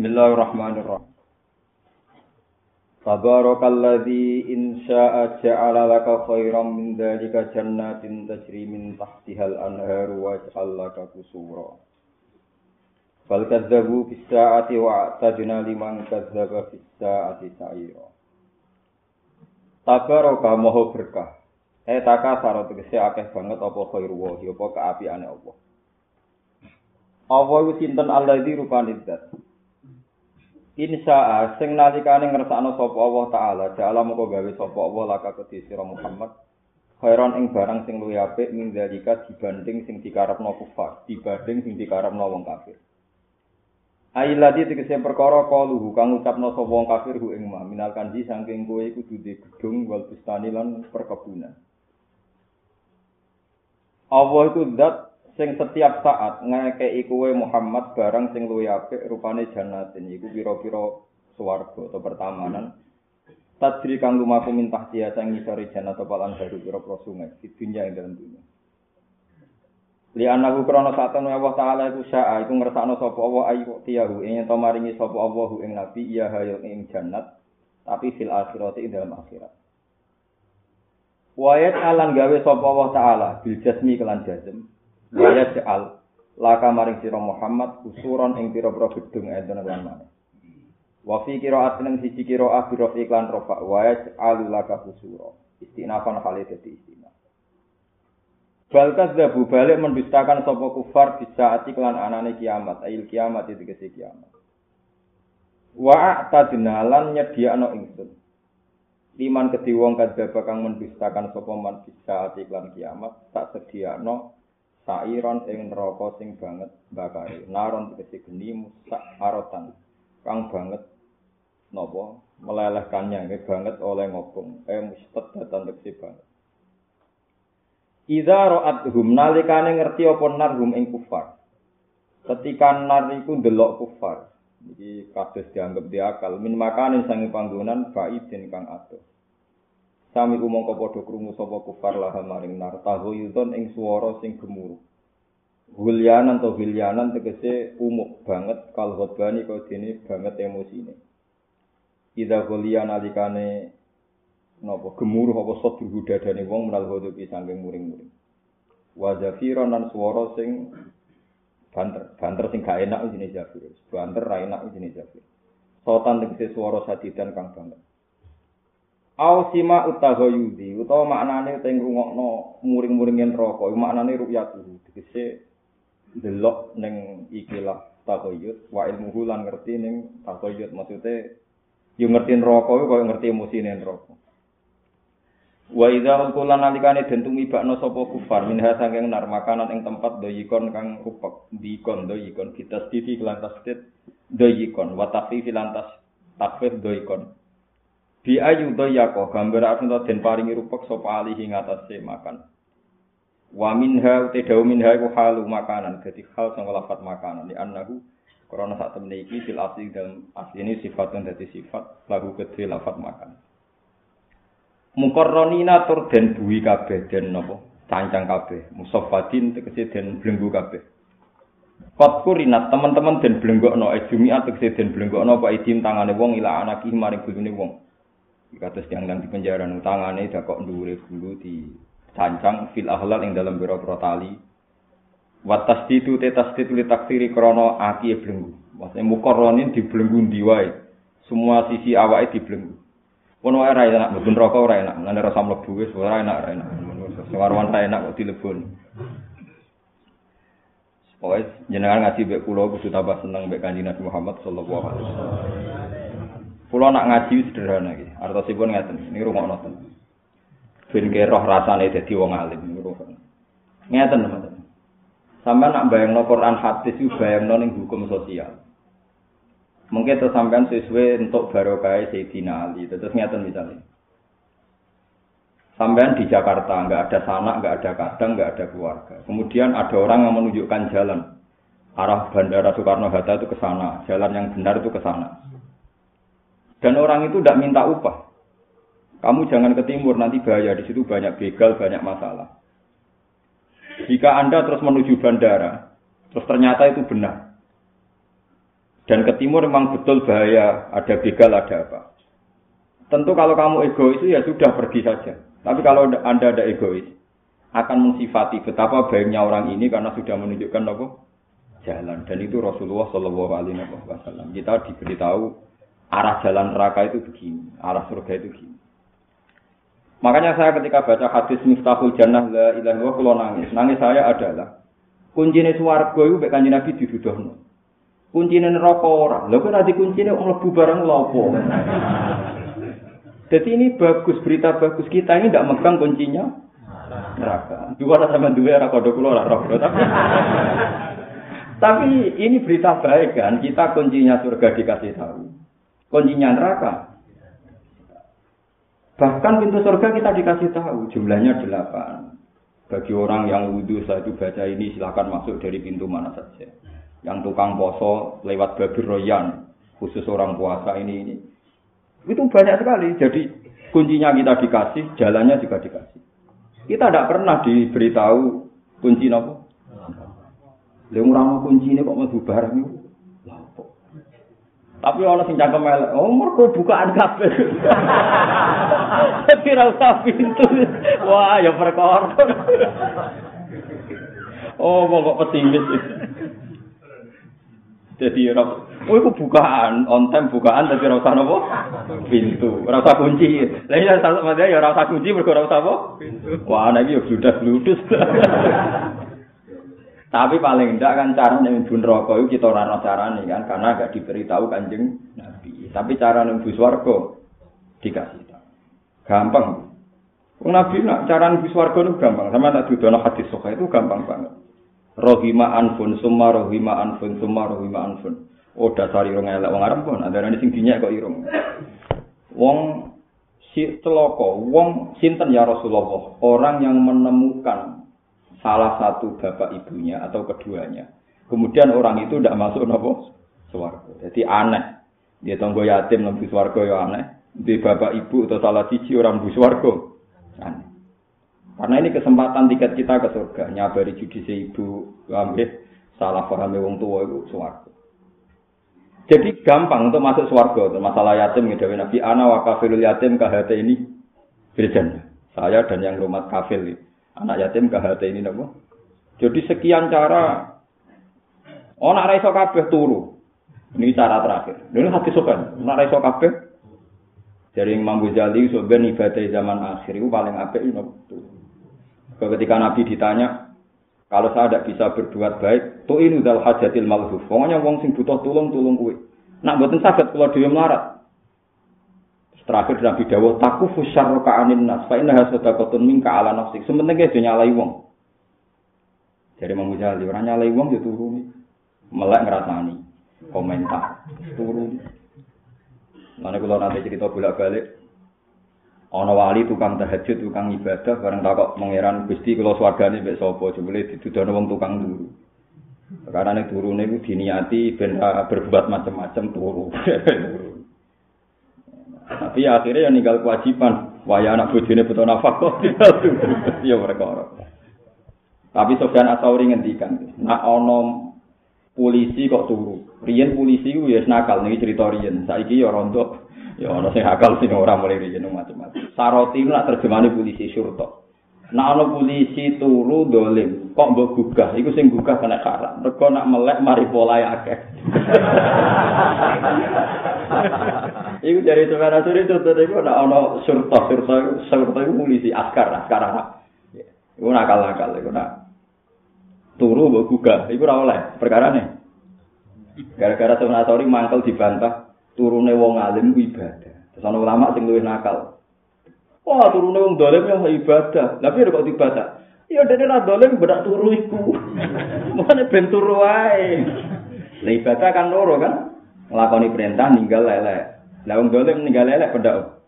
Bismillahirrahmanirrahim. Tabarakalladzi in syaa'a ja'ala laka khairan min dzalika jannatin tajri min tahtihal anharu wa ja'al laka qusura. Fal kadzabu bis sa'ati wa atadna liman kadzdzaba bis sa'ati sa'ira. Tabaraka moho berkah. Eh taka saro tegese akeh banget apa khairu wa apa kaapiane Allah. Allah iku sinten alladzi rupane zat. Insya sing nalikane ngersakno sapa Allah taala, jala moko gawe sapa Allah laka kedhi sira Muhammad. Khairon ing barang sing luwih apik min dalika dibanding sing dikarepno kufar, dibanding sing dikarepno wong kafir. Ailati tegese perkara kaluhu kang ucapno sapa wong kafir hu ing ma minal kanji saking kowe iku duwe gedung wal bustani lan perkebunan. Allah iku zat sing setiap saat ngekei kowe Muhammad barang sing luwih apik rupane jannatin iku pira-pira swarga atau pertamanan. Tajri kang lumaku mintah dia sing ngisori jannat apa lan baru pira-pira sungai. Di dunia ing dalam dunia Li anahu krana satan Allah taala iku syaa iku ngersakno sapa Allah ayu tiyahu ing to maringi sapa Allah ing nabi iya hayo ing jannat tapi fil akhirati ing dalam akhirat. Wayat alan gawe sapa Allah taala bil jasmi kelan jazm Waya ja'al laka maring sira Muhammad kusuron ing pira-pira gedung enten lan maneh. Wa fi qira'atin ing siji qira'ah bi iklan rafa wa ja'al laka kusura. Istinafan kali dadi istinaf. Bal kadzabu balik mendustakan sapa kufar bisa ati kelan anane kiamat, ail kiamat itu kese kiamat. Wa a'tadna lan nyediakno ingsun. Liman kedhi wong kadzaba kang mendustakan sapa man bisa ati kelan kiamat, tak sediakno sairon ing neraka sing banget bakare naron tegese geni musak arotan kang banget napa melelehkannya ini banget oleh ngobong. Eh mustad datan tegese banget. Iza ro'athum nalikane ngerti apa narhum ing kufar. Ketika nar iku ndelok kufar, iki kados dianggap diakal min makane sangi panggonan baidin kang atuh. Sami umangka padha krungu sapa kufar lah maring nar tahuyudon ing swara sing gemuruh. Hulyanan atau hilyanan tegese umuk banget kal ghadbani kau dene banget emosine. Ida hulyan alikane napa gemuruh apa sadru dadane wong menal ghadabi saking muring-muring. Wa zafiran lan swara sing banter, banter sing gak enak jenenge zafir. Banter ra enak jenenge zafir. Sotan tegese swara sadidan kang banget. Au sima utahoyudi utawa maknane teng rungokno muring-muringen neraka iku maknane ru'yatu tegese delok ning ikilah takoyut wa ilmu lan ngerti ning takoyut maksude yo ngerti neraka iku koyo ngerti emosine neraka. Wa idza qulan nalikane den tumibakno sapa kufar minha saking nar makanan ing tempat doyikon kang rupek dikon doyikon kita stiti kelantas tit doyikon wa tafi lantas takfir doyikon Bi ayu doyako gambar asun den paringi rupek sapa alihi ngatasé makan. Wa minha te dawu minha iku halu makanan dadi hal sing lafat makanan di annahu krana sak temene iki fil asli dalam asli ini sifat dan dadi sifat lagu kedhe lafat makan. Mukarronina tur den buwi kabeh den napa cancang kabeh musaffadin tegese den blenggu kabeh. Fatkurinat teman-teman den blenggokno ejumiat tegese den blenggokno apa idim tangane wong ila anaki maring bojone wong. Yang nang di penjara tangane dak kok dhuwure bulu di cancang fil ahlal ing dalam biro-biro tali. Wa tasdidu te tasdidu li taksiri krana aki e blenggu. Maksudnya mukarronin di belenggu diwai. Semua sisi awake di belenggu. Pun wae enak, mboten rokok ora enak, ngene rasa mlebu wis ora enak, ora enak. Sewarwan ta enak kok dilebon. Pokoknya jenengan mbek kula kudu tambah seneng Kanjeng Nabi Muhammad sallallahu alaihi wasallam. Kula nak ngaji sederhana iki. Artosipun ngeten, niku rungokno ten. Ben roh rasane dadi wong alim niku. Ngeten teman Sampai nak bayangno Quran hadis itu bayangno ning hukum sosial. Mungkin terus sampean sesuai untuk barokah Sayyidina Ali. Terus ngeten misalnya. Sampean di Jakarta, nggak ada sanak, nggak ada kadang, nggak ada keluarga. Kemudian ada orang yang menunjukkan jalan. Arah Bandara Soekarno-Hatta itu ke sana. Jalan yang benar itu ke sana. Dan orang itu tidak minta upah. Kamu jangan ke timur, nanti bahaya. Di situ banyak begal, banyak masalah. Jika Anda terus menuju bandara, terus ternyata itu benar. Dan ke timur memang betul bahaya, ada begal, ada apa. Tentu kalau kamu egois ya sudah pergi saja. Tapi kalau Anda ada egois, akan mensifati betapa baiknya orang ini karena sudah menunjukkan apa? Jalan. Dan itu Rasulullah Shallallahu Alaihi Wasallam. Kita diberitahu arah jalan neraka itu begini, arah surga itu begini. Makanya saya ketika baca hadis Miftahul Jannah la ilaha illallah kalau nangis. Nangis saya adalah kuncinya swarga itu mek kanjeng Nabi diduduhno. Kuncinya neraka ora. Lha kok ora dikuncine wong mlebu barang lopo. Jadi ini bagus, berita bagus. Kita ini tidak megang kuncinya neraka. Dua sama dua era kode kulo tapi, tapi ini berita baik kan. Kita kuncinya surga dikasih tahu. Kuncinya neraka. Bahkan pintu surga kita dikasih tahu. Jumlahnya delapan. Bagi orang yang wudhu saya itu baca ini silahkan masuk dari pintu mana saja. Yang tukang poso lewat babi royan. Khusus orang puasa ini ini itu banyak sekali. Jadi kuncinya kita dikasih, jalannya juga dikasih. Kita tidak pernah diberitahu kunci nopo. Lha ora kunci ini kok mau barang. Tapi orang sing cangkem elek, oh mergo bukaan kabeh. Ora usah pintu. Wah, ya perkara. Oh, kok pesimis. Jadi oh itu bukaan, on time bukaan tapi ora usah napa? Pintu, ora usah kunci. Lah ya sama dia ya ora usah kunci mergo ora usah apa? Pintu. Wah, nek yo sudah bludus. Tapi paling ndak kan cara mlebu neraka itu kita ora ana carane kan karena gak diberitahu Kanjeng Nabi. Tapi cara mlebu swarga dikasih tahu. Gampang. Wong Nabi nak cara mlebu swarga itu gampang. Sama tak dudono hadis soka itu gampang banget. rohima anfun summa rohima anfun summa rohima anfun oh dasar irung elek wong arep pun ada sing dinyak kok irung wong si celoko wong sinten ya Rasulullah orang yang menemukan salah satu bapak ibunya atau keduanya kemudian orang itu tidak masuk nopo swarga jadi aneh dia tonggo yatim lebih swarga ya aneh di bapak ibu atau salah cici orang bu swarga aneh Karena ini kesempatan tiket kita ke surga. Nyabari judisi ibu, ambil salah paham wong tua itu suwargo. Jadi gampang untuk masuk suwargo. Masalah yatim, gitu. Nabi Ana wa kafirul yatim kahate ini berjan. Saya dan yang rumah kafir. Anak yatim kahate ini. Nopo. Jadi sekian cara. Oh, nak raiso kabeh turu. Ini cara terakhir. Ini hati sokan. Nak raiso kabeh. Jadi Imam Ghazali sebenarnya ibadah zaman akhir itu paling apik itu ketika Nabi ditanya, kalau saya tidak bisa berbuat baik, tuh ini dal hajatil malhuf. Pokoknya wong sing butuh tulung tulung kue. Nak buatin sakit kalau dia melarat. Terakhir Nabi Dawud taku fusar kaanin nas. Fa inna kotun mingka ala nafsik. Sementing dia nyalai wong. Jadi mau Jali, orang nyalai wong dia turun. Melek ngerasani. Komentar. Turun. Mana kalau nanti cerita bolak balik, ana wali tukang tahajud tukang ibadah bareng takok mengeran Gusti kula swargane mbek sapa jebule ditudono wong tukang turu karena nek turune iku diniati ben berbuat macam-macam turu tapi akhirnya yang ninggal kewajiban waya anak bojone butuh nafkah kok ya perkara tapi Sofyan Asauri ngendikan nak ana polisi kok turu riyen polisi ku ya nakal niki cerita riyen saiki ya rontok Ya ana sing akal sing ora mulai riyen macam-macam. Saroti nak terjemahane polisi surta. Nak ana polisi turu dolim, kok mbok gugah, iku sing gugah kena karak. Mergo nak melek mari polahe akeh. iku dari sebenarnya suri itu tadi nak ana surta, surta, surta iku polisi askar, askar Arab. Iku nakal-nakal, iku nak turu mbok gugah, iku ora oleh perkara nih. Gara-gara sebenarnya mangkel dibantah, turune wong alim ibadah. Terus ana ulama sing luwih nakal. Wah, turune wong dolim yang ibadah. Lah piye kok ibadah? Ya dene ra dolim bedak turu iku. Mane ben turu wae. Lah ibadah kan loro kan? Nglakoni perintah ninggal lelek. Lah wong dolim ninggal lelek bedak.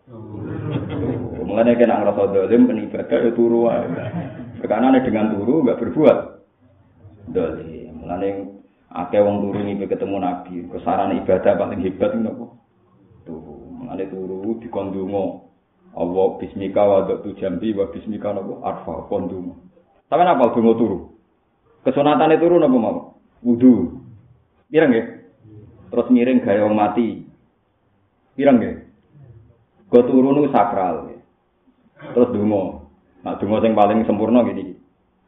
Mulane kena ngrasa dolim kan ibadah ya turu wae. Karena dengan turu enggak berbuat dolim. Mulane Akeh wong turu ngimpi ketemu Nabi, kesaran ibadah paling hebat nopo? Turu. Mengane turu dikondungo. Allah bismika wa tu jambi wa bismika nopo? Arfa kondungo. Sampe apa donga turu? Kesunatane turu nopo mau? Wudu. Pirang nggih? terus miring gaya wong mati. Pirang nggih? Go turu niku sakral. Terus donga. Nah donga sing paling sempurna gini.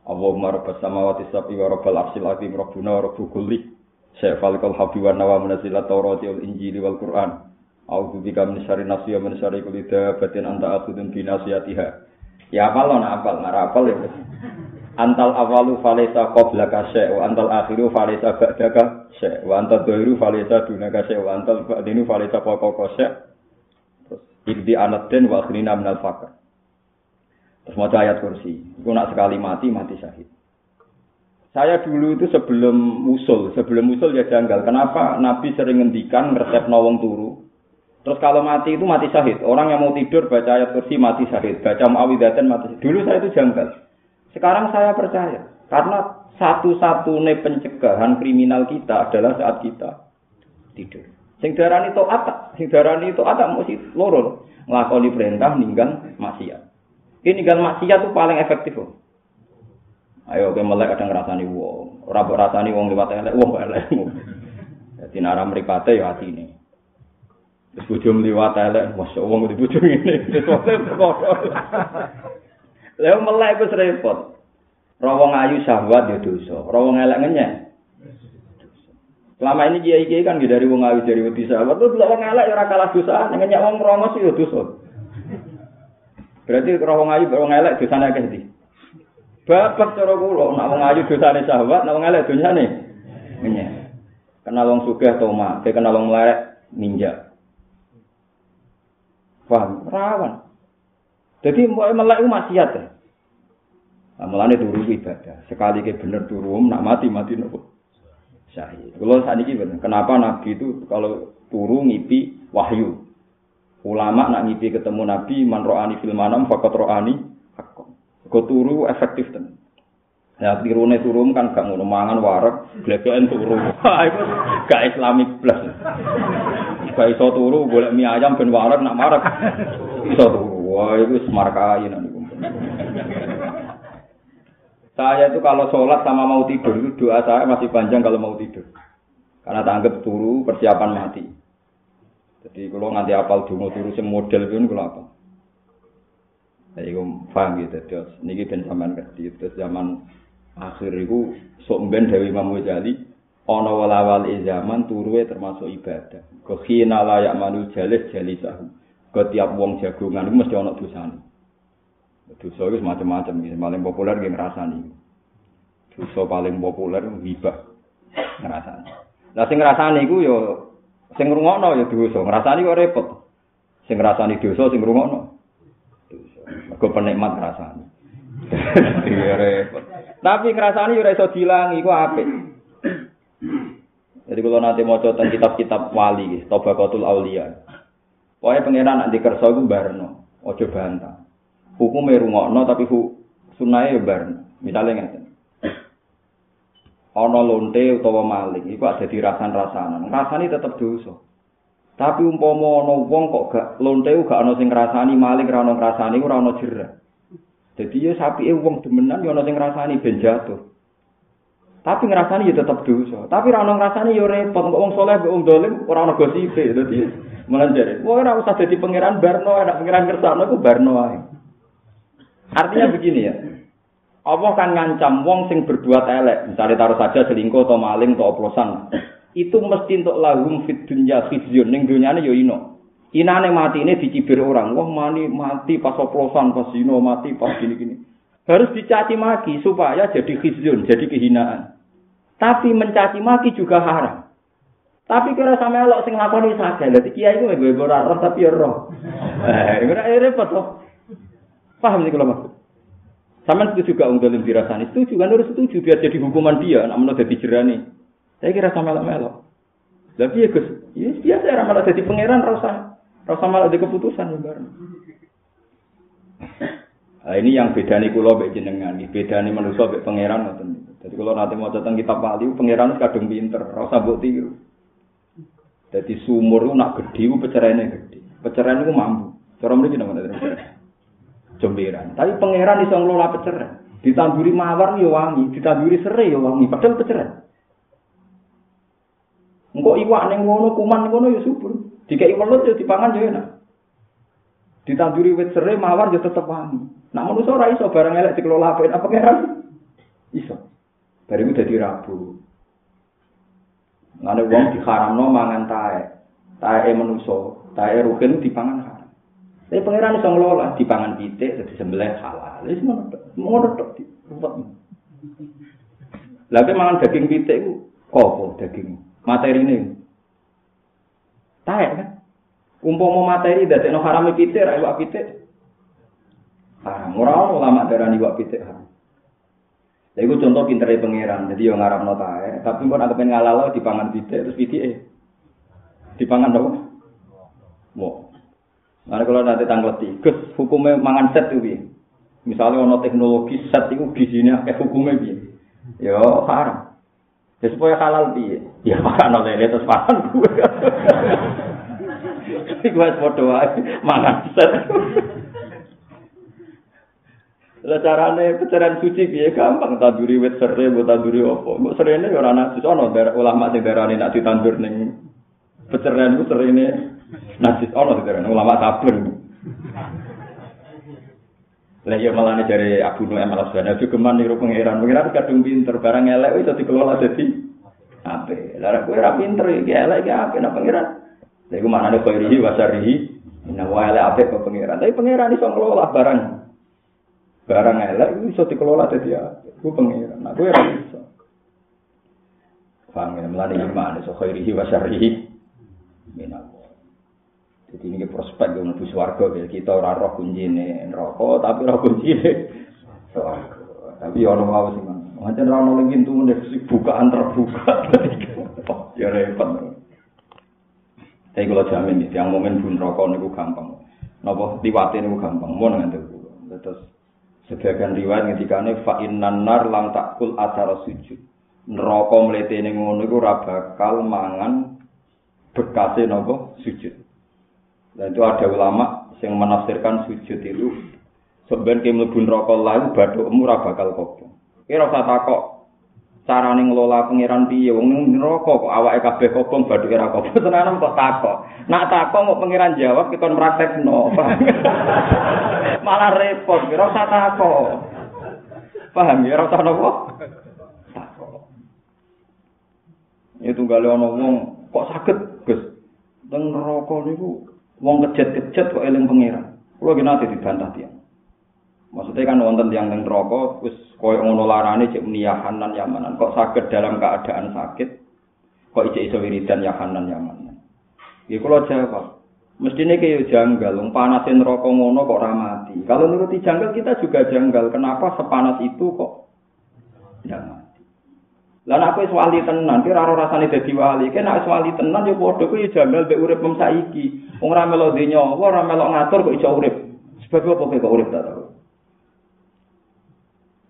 Allahumma rabbas samawati sab'i wa rabbal arsyil azim rabbuna wa rabbu kulli. Syafal kal habi wa nawa munazilat Taurati wal Injili wal Qur'an. A'udzu bika syarri nafsi wa syarri kulli dabatin anta akhudun bi nasiyatiha. Ya apal lo apal, nara apal ya. Antal awalu falesa qoblaka syai' wa antal akhiru falesa ba'daka syai' wa antal dhahiru falesa dunaka syai' wa antal ba'dinu falesa syai' terus ibdi anatin wa akhrina minal fakir terus mau ayat kursi itu nak sekali mati mati syahid saya dulu itu sebelum usul sebelum usul ya janggal kenapa Nabi sering ngendikan resep nawang turu Terus kalau mati itu mati syahid. Orang yang mau tidur baca ayat kursi mati syahid. Baca muawidatan mati syahid. Dulu saya itu janggal. Sekarang saya percaya. Karena satu-satunya pencegahan kriminal kita adalah saat kita tidur. Sing darani atak. Sing darani atak mesti loro. Ngelakoni perintah ninggal maksiat. Ini ninggal maksiat itu paling efektif. Loh. Ayo ke melek kadang ngrasani wong. Ora rasani wong liwat elek wong elek. Jadi nara mripate ya atine. Terus bojo mliwat elek, masya Allah di bojo ngene. Lha melek iku repot. Rawong ayu syahwat ya dosa, rawong elek ngenyek. Selama ini kiai kiai kan dari wong ayu dari wedi syahwat, tuh wong elek ora kalah dosa, ngenyek wong rongos ya dosa. Berarti rawong ayu wong elek dosane akeh ndi? Bapak cara kula, nak wong ayu dosane syahwat, nak wong elek dosane ngenyek. Kenal wong sugih toma, kenal wong melarat ninja. Paham? Rawan. Jadi melek itu maksiat ya. Nah, mulane turu ibadah. Sekali ke bener turu, nak mati mati nopo. Syahid. Kalau saat ini bener. Kenapa Nabi itu kalau turu ngipi wahyu. Ulama nak ngipi ketemu Nabi man ro'ani fil manam fakat ro'ani. Kau turu efektif ten. Ya tirune turu kan gak ngono mangan warak, glegeken turu. Itu gak islamik plus. Gak iso turu golek mie ayam ben warak nak marak. Iso turu. Wah, itu semarkai nanti. Saya itu kalau sholat sama mau tidur itu doa saya masih panjang kalau mau tidur. Karena tanggap turu persiapan mati. Jadi kalau nanti apal dungo turu sing model itu kalau apa? Saya itu paham gitu. Terus ini ben sampean ngerti. Terus zaman akhir itu sok ben Dewi Imam Ghazali ana walawal zaman turuwe termasuk ibadah. Kekhina layak manu jalis jalisahu. Ketiap wong jagongan itu mesti ana dosane. Dosa itu macam-macam, paling populer yang ngerasani. Dosa paling populer hibah ngerasani. Nah sing ngerasani itu yo sing ngrungokno ya dosa, ngerasani kok repot. Sing ngerasani dosa sing. Dosa. Mergo penikmat ngerasani. Iya repot. Tapi ngerasani ora iso dilangi iku apik. Jadi kalau nanti mau tentang kitab-kitab wali, Tobaqatul Aulia. Pokoknya pengiran nanti kerso itu barno, ojo bantah. hukume rungokno tapi hu sunahe bar misale ngeten. Ana lonte utawa maling iku ada dirasan-rasanan. Rasane tetep dosa. Tapi umpama ana wong kok gak lonte gak ana sing ngrasani maling ora ana ngrasani ora ana jerah dadi ya sapike wong demenan ya ana sing ngrasani ben jatuh tapi ngrasani ya tetep dosa tapi ora ana ngrasani ya repot kok wong saleh kok wong dolim ora ana gosipe dadi usah dadi pangeran barno ada pangeran kersane ku barno ae Artinya begini ya. Allah kan ngancam wong sing berbuat elek, misalnya taruh saja selingkuh atau maling atau oplosan. Itu mesti untuk lahum fit dunya khizyun ning dunyane yo ino. Inane mati ini dicibir orang. Wah mani mati pas oplosan, pas zino mati pas gini-gini. Harus dicaci maki supaya jadi khizyun, jadi kehinaan. Tapi mencaci maki juga haram. Tapi kira sama elok sing lakoni saja. Dadi kiai ku gue ora roh tapi ya roh. Eh, ora repot toh. Paham sih kalau maksud? Sama setuju juga ung dalam dirasani. Setuju kan harus setuju biar jadi hukuman dia. Namun udah jerani. Saya kira sama melok melok. Tapi ya gus, ya biasa ya malah jadi pangeran rasa rasa malah ada keputusan ya bareng. Nah, ini yang beda kula kulo jenengan, ini beda nih manusia bek pangeran nonton. Jadi kalau nanti mau datang kita pali, pangeran kadung pinter, rasa buat tiru. Dadi sumur lu nak gede, lu pecerainnya gede, pecerain lu mampu. Cara mriki nama dari Jemberan. Tapi pangeran iso ngelola pecerain. Ditanduri mawar yo wangi, ditanduri serai yo wangi, padahal pecerain. Engko iwak ning ngono, kuman ngono yo subur. Jika iwak yo dipangan yo enak. Ditanduri wit serai mawar ya tetep wangi. Nak manusa ora iso barang elek dikelola apik apa keran? Iso. Bariku dadi rabu. Ngene wong diharamno mangan tae. Tae manusa, tae rugen dipangan haram. Tapi pangeran iso ngelola dipangan pitik dadi sembelih halal. Wis ngono tok. Ngono. Lagi mangan daging pitik ku kopo daging materi ini. Taek kan? Umpama materi dari no haram pitik, rai wak pitik. Haram. Orang ulama darah nih pitik haram. Jadi itu contoh pinter pangeran. Jadi yang ngarap no taek. Tapi pun aku pengen ngalalo di pangan pitik terus pitik eh. Di pangan dong. Mau. Nah kalau nanti tanggal tiga, hukumnya mangan set itu Misalnya ono teknologi set itu gizinya kayak hukumnya bi. Yo haram. Ya supaya halal piye? Ya makan oleh terus makan gue. Iku wis padha wae mangan set. Lah carane pecaran suci piye gampang tanduri wit sere mbok tanduri apa? Mbok serene ora najis ana ulama sing darani nak ditandur ning pecaran ku serene najis ana darani ulama sabar. Lah ya malah dari Abu Nu'aim al-Asbani juga man niru pangeran. Pangeran kadung pinter barang elek itu dikelola jadi ape. Lah ora pinter iki elek iki ape nang pangeran. Lah iku manane khairihi wa syarrihi. Inna wa elek ape kok pangeran. Tapi pangeran iso ngelola barang. Barang elek itu iso dikelola dadi ape. Ku pangeran. Nah kowe ora iso. Paham ya, melani iman iso khairihi wa syarrihi. Minallah. Jadi ini prospek yang lebih suarga ya kita orang roh kunci ini rokok tapi roh kunci Tapi orang mau sih. Macam orang nolak pintu udah bukaan terbuka. ya repot. Tapi kalau jamin yang momen pun rokok ini gampang. Nopo liwatin ini gampang. Mau nanti Terus sebagian riwayat ketika ini fa'in nanar lang takul acara sujud. Neraka melete ini ngono iku ora bakal mangan bekase nopo sujud. Dan itu ada ulama yang menafsirkan sujud itu sebenarnya mlebu neraka lalu badu ora bakal kobong. Kira usah takok carane ngelola pangeran piye wong neraka kok awake kabeh kobong badu ora kobong tenan kok takok. Nak takok mau pangeran jawab kita praktekno. Malah repot, kira usah takok. Paham ya ora usah nopo? Itu gale ana wong kok saged, Gus. Teng neraka niku Wong kejet-kejet kok eling pangeran. Kulo ki nate dibantah dia. Maksudnya kan wonten yang teng neraka wis koyo ngono larane cek niyahanan yamanan. Kok sakit dalam keadaan sakit kok ijek iso wiridan yahanan yamanan. Ya kula jawab. Mestine kaya janggal, wong panasin neraka ngono kok ora mati. Kalau nuruti janggal kita juga janggal. Kenapa sepanas itu kok tidak Lah nek wis wali tenan, kira ora rasane dadi wali. Kena wis wali tenan ya padha kuwi janggal mek urip mem saiki. Wong ora melok dinya, ora melok ngatur kok iso urip. Sebab apa kok urip ta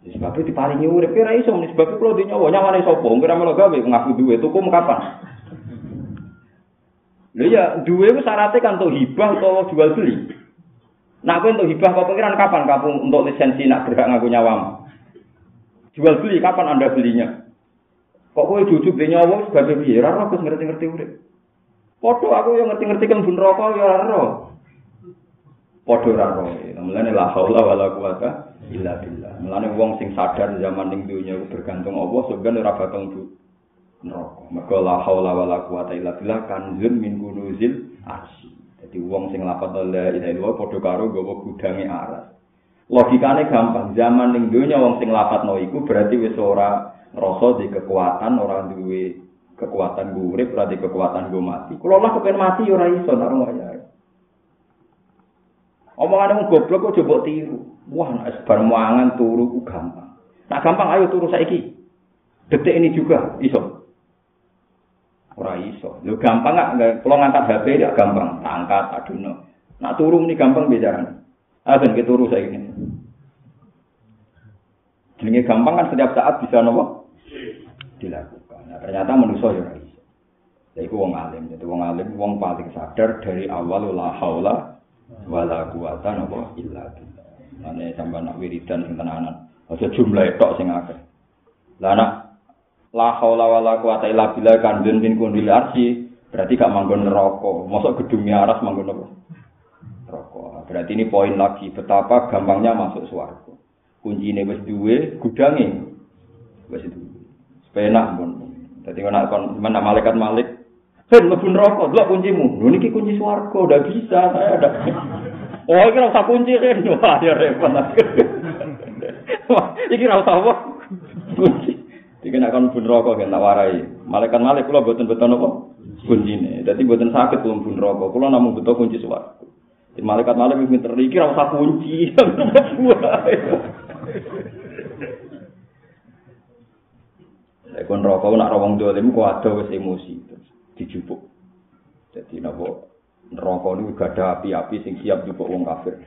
Sebab itu diparingi urip kira iso nih sebab kulo dinya wa nyawane sapa? Kira melok gawe ngaku duwe tuku kapan? Lha ya duwe ku syaratnya kan untuk hibah atau jual beli. Nak kowe untuk hibah kok pikiran kapan kamu untuk lisensi nak berhak ngaku nyawam? Jual beli kapan Anda belinya? Kok kowe jujuk be nyawa sebagai piye? Ora roh ngerti-ngerti urip. Padha aku yang ngerti-ngerti kan bun rokok ya ora roh. Padha ora roh. Mulane la haula wala quwata illa billah. Mulane wong sing sadar zaman ning dunya iku bergantung Allah sebenarnya ora bakal mlebu neraka. Mergo la haula wala quwata illa billah kanzun min kunuzil arsy. Jadi wong sing lapat la ilaha illallah padha karo gawa gudange aras. Logikane gampang, zaman ning dunya wong sing lapatno iku berarti wis ora rasa di kekuatan orang duwe kekuatan urip ora di kekuatan gue mati kalau lah kepen mati ora iso nak ya omongan wong goblok kok coba tiru. Wah nek bar mangan turu ku gampang. Nak gampang ayo turu saiki. Detik ini juga iso. Ora iso. Lho gampang nggak kalau ngangkat HP ya gampang. Angkat aduno nak turu ini gampang bicara ah dan kita turu saiki Jenenge gampang kan setiap saat bisa nopo? Dilakukan. Nah, ternyata manusia ya iso. Ya iku wong alim, jadi wong alim wong paling sadar dari awal la haula wala quwata napa illa billah. Ane sampean nak wiridan sing tenanan. Aja jumlah tok sing akeh. Lah nak la haula wala quwata illa billah kanjeng min kundil arsi berarti gak manggon neraka. Mosok gedungnya aras manggon apa? Neraka. Berarti ini poin lagi betapa gampangnya masuk swarga. Kuncine wis duwe, gudange wis duwe. Penak pun. Dadi nek kon menak Hei, lebih neraka, delok kuncimu. Lho niki kunci swarga, udah bisa saya ada. Oh, iki ora usah kunci kan. Wah, ya repot. Wah, iki ora usah apa? Kunci. Nek kon bun neraka kan tak warai. Malaikat malik kula boten beton apa? Kuncine. Dadi boten sakit kula bun neraka. Kula namung beto kunci swarga. Di malaikat malik iki ora usah kunci. Lek kon neraka nak rawong dolim wis emosi. Dijupuk. Jadi napa niku gak ada api-api sing siap jupuk wong kafir.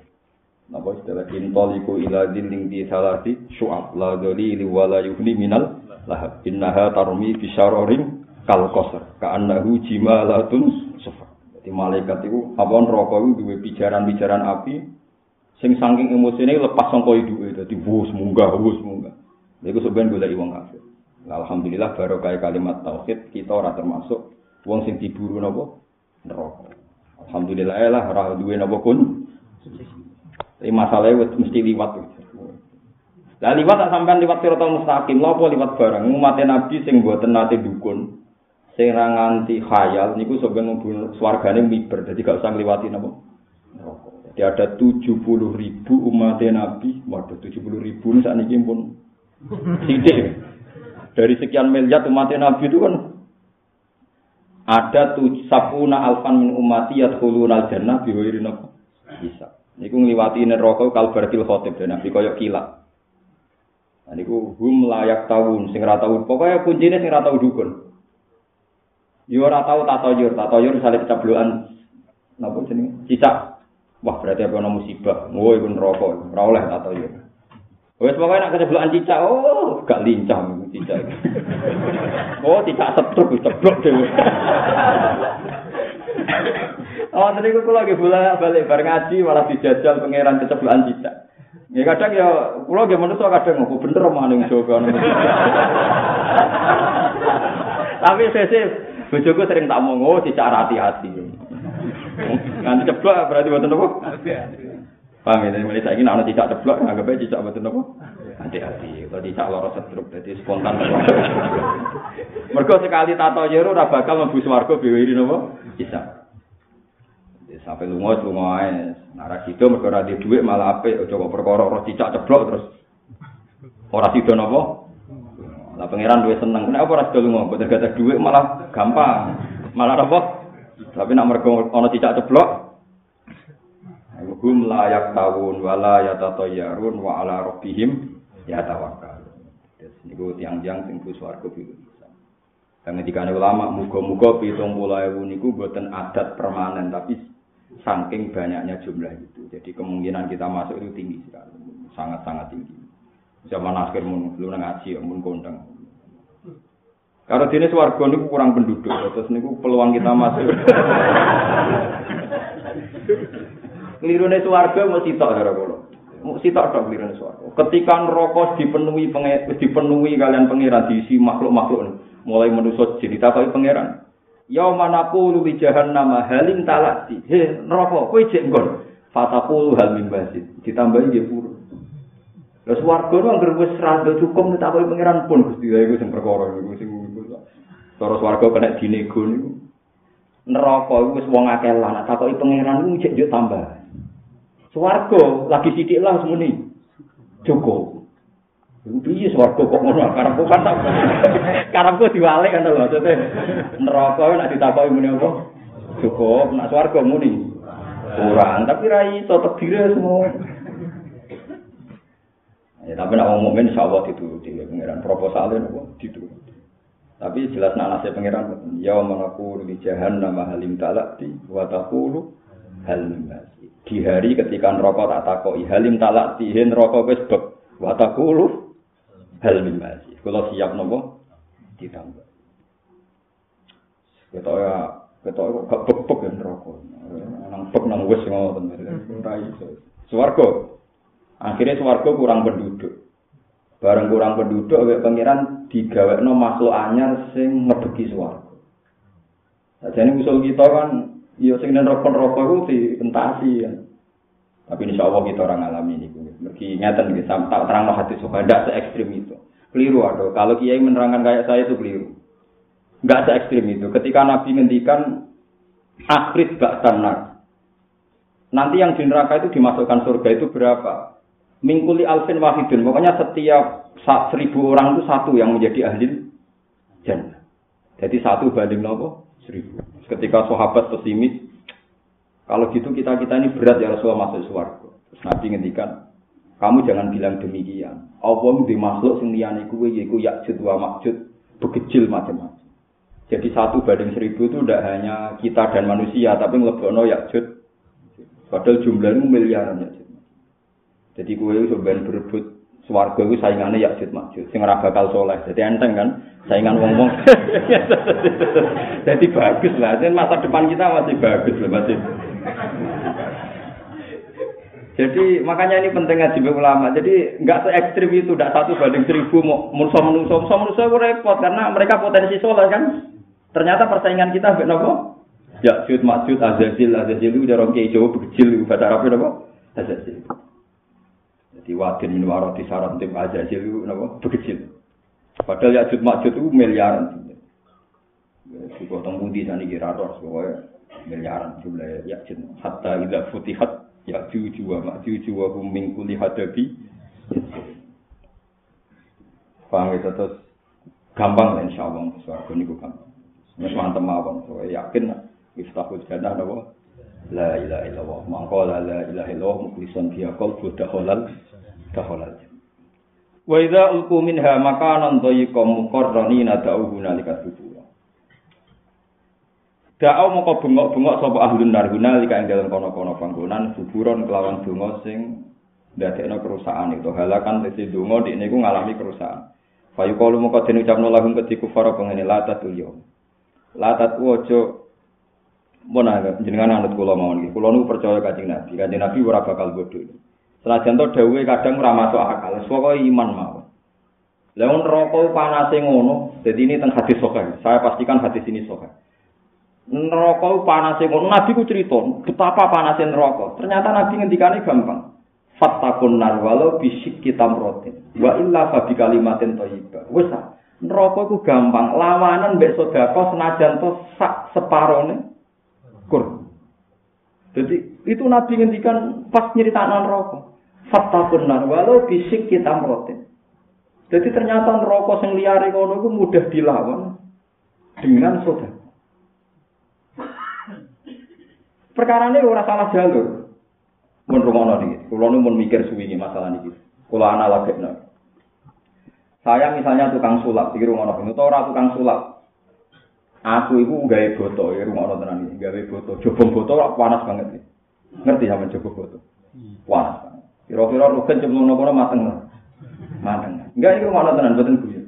Napa istilah intoliku ila dinding di salati syu'ab la dalili wala yuhni minal lahab innaha tarmi bisyararin kal qasar ka'annahu jimalatun sufa. Jadi malaikat itu apa neraka itu duwe pijaran-pijaran api sing saking emosine lepas sangka iduke dadi wus munggah wus munggah. Iku sebenarnya golek wong kafir. Alhamdulillah baru kayak kalimat tauhid kita ora termasuk wong sing diburu napa neraka. Alhamdulillah lah ora duwe napa kun. Tapi masalahnya mesti liwat. Lah liwat tak sampean liwat siratal mustaqim, lha liwat barang umat Nabi sing mboten nate dukun. Sing ra nganti khayal niku sampeyan mlebu swargane miber, dadi gak usah ngliwati napa. Jadi ada 70 ribu umat Nabi, waduh 70 ribu ini saat ini pun sidik. Dari sekian miliar umat Nabi itu kan ada tuh sapuna alfan min umati yadkhuluna al-jannah bi ghairi napa? Bisa. Niku ngliwati neraka kalbaratil khotib dan nabi koyo kilat. Nah, niku hum layak tahun sing ora tau pokoke kuncine sing ora tau dukun. Yo ora tau tatoyur tatoyur salib cablokan napa jenenge? Cicak. Wah berarti apa musibah? Oh iku neraka. Ora oleh tatoyur Wes pokoke nek keceblokan cicak, oh gak lincah cicak. oh, cicak setruk ceblok dhewe. oh, tadi aku lagi bola balik bar ngaji malah dijajal pangeran keceblokan cicak. Ya kadang ya kula ge manusa kadang ngopo bener omah ning Jawa Tapi sesih bojoku sering tak omong, oh cicak hati-hati. Nanti ceblok berarti boten apa? Hati-hati. Paham ya, mulai saya ingin anak cicak ceblok, anggap aja cicak apa? Hati-hati, kalau cicak loro setruk, jadi spontan. Mereka sekali tato jero, ora bakal mlebu swarga ini napa? Bisa. Sampai lunga lunga ae. Nara sido mergo ora duit malah aja kok perkara ora cicak ceblok terus ora sido napa? Lah pangeran duwe seneng. Kenapa ora sido lunga? Boten duit malah gampang. Malah apa? Tapi nak mergo ana cicak ceblok, hum layak tawun wala yatatayyarun wa ala rabbihim yatawakkalun. Terus niku tiang-tiang sing ku swarga pitu. Dan ketika ulama muga-muga pitung puluh ewu niku buatan adat permanen tapi saking banyaknya jumlah itu. Jadi kemungkinan kita masuk itu tinggi sekali, sangat-sangat tinggi. Zaman akhir mun lu ngaji mun kondang. Karena jenis warga ini kurang penduduk, terus ini peluang kita masuk. Kelirune swarga mau sitok ya kula. Mau sitok tok kelirune swarga. Ketika neraka dipenuhi dipenuhi kalian pangeran diisi makhluk-makhluk mulai manusia jadi takoki pangeran. Ya manaku lu di jahannam halim talati. He neraka kowe jek nggon. Fataku hal mimbasid. Ditambahi nggih puru. Lah swarga nu anggere wis rada cukup takoki pangeran pun Gusti ya iku sing perkara iku sing Cara swarga kena dinego niku. Neraka iku wis wong akeh lan takoki pangeran iku jek yo tambah. Swarga lagi sithik lah semuni. Joko. Piye swarga kok ngono karepku kan tak. Karepku diwalik kan lho maksudnya. Neraka nek ditakoki muni apa? Joko, nek swarga muni. Kurang, tapi ra iso tebire semua. Ya, tapi nak ngomong mukmin insyaallah itu di pengiran proposalnya nopo itu. Tapi jelas nak nasihat pengiran ya manaku di jahannam halim talati wa taqulu hal di hari ketika neraka tak takoki halim talak tihin neraka wis beb wa taqulu hal min masih kula siap nopo ditambah. Ketok ya ketok kok gak bebek ya neraka. Nang bek nang wis ngoten ora iso. Swarga. Akhirnya swarga kurang penduduk. Bareng kurang penduduk awake pangeran digawekno makhluk anyar sing ngedeki swarga. Jadi usul kita kan ya sing nerokon-rokok itu dientasi ya. Tapi insya Allah kita orang alami ini. Mergi ngeten gitu, tak terang hati suka, tidak se ekstrim itu. Keliru ada. Kalau kiai menerangkan kayak saya itu keliru. Enggak se ekstrim itu. Ketika Nabi ngendikan akhir gak tanar. Nanti yang di neraka itu dimasukkan surga itu berapa? Mingkuli alfin wahidun. Pokoknya setiap seribu orang itu satu yang menjadi ahli jannah. Jadi satu banding nopo seribu. Ketika sahabat pesimis, kalau gitu kita kita ini berat ya Rasulullah masuk suarga. Terus Nabi ngendikan, kamu jangan bilang demikian. Allah di makhluk sing liyane kuwe yakjud wa makjud, bekecil macam-macam. Jadi satu banding seribu itu tidak hanya kita dan manusia, tapi ngelebono yakjud. Padahal jumlahnya miliaran yakjud. Jadi kue itu berebut Suwargo itu saingannya ya Jid Makjud, sing ora bakal soleh. Jadi enteng kan, saingan wong-wong. Jadi bagus lah, jadi masa depan kita masih bagus lah, masih. Jadi makanya ini penting ngaji ulama. Jadi nggak se ekstrim itu, tidak satu banding seribu mau musuh menuso itu repot karena mereka potensi soleh kan. Ternyata persaingan kita benar nopo. Ya Jud Makjud Azazil Azazil itu udah rongke Jawa kecil bahasa Arabnya nopo Azazil. Jadi wadin min warati saran tim aja itu napa bekecil. Padahal ya jut makjut itu miliaran. Si potong budi sana kira ros pokoknya miliaran jumlah ya jut. Hatta ila futihat ya juju wa makjuju wa hum min kulli hadabi. Paham itu terus gampang lah insya Allah suaraku ini. Mas mantep mawon, so yakin iftahul jannah napa La ilaha illallah. Mangkola la ilaha illallah mukhlisan biha qalbu dakhalal dakhalal. Wa idza ulqu minha makanan dhayyiqan muqarranina da'u hunalika subura. Da'u moko bengok-bengok sapa ahlun nar hunalika ing dalem kono-kono panggonan suburon kelawan donga sing ndadekno kerusakan itu halakan tesi donga dik niku ngalami kerusakan. Fayu kalu moko den ucapno lahum keti kufara pengene latatul yom. Latat wojo Mana jenengan anut kula mawon iki. Kula nu percaya Kanjeng Nabi. Kanjeng Nabi ora bakal bodho. Senajan to dawuhe kadang ora masuk akal. Pokoke iman mawon. Lah neraka panase ngono. Jadi ini teng hadis sahih. Saya pastikan hadis ini sahih. Neraka panase ngono. Nabi ku cerita betapa panase neraka. Ternyata Nabi ngendikane gampang. Fattakun nar walau bisik kita merotin. Wa illa fabi kalimatin thayyibah. Wes neraka ku gampang. Lawanan mbek sedekah senajan to sak separone Kur. Jadi itu Nabi ngendikan pas nyeritaan rokok. Fakta benar, walau bisik kita merotin. Jadi ternyata rokok yang liar kono itu mudah dilawan dengan saudara. Perkara ini orang salah jalur. Mun rumono niki, kula nu mikir suwi masalah niki. Kula analogikna. Saya misalnya tukang sulap, iki rumono, utawa ora tukang sulap, Aku iku gawe boto, rumah orang tenan ini, gawe boto. Jobong boto panas banget nih. Ngerti sama boto? Panas banget. Kira-kira rugen cemplung nopo mateng. Mateng. Enggak, rumah orang tenan, betul gue.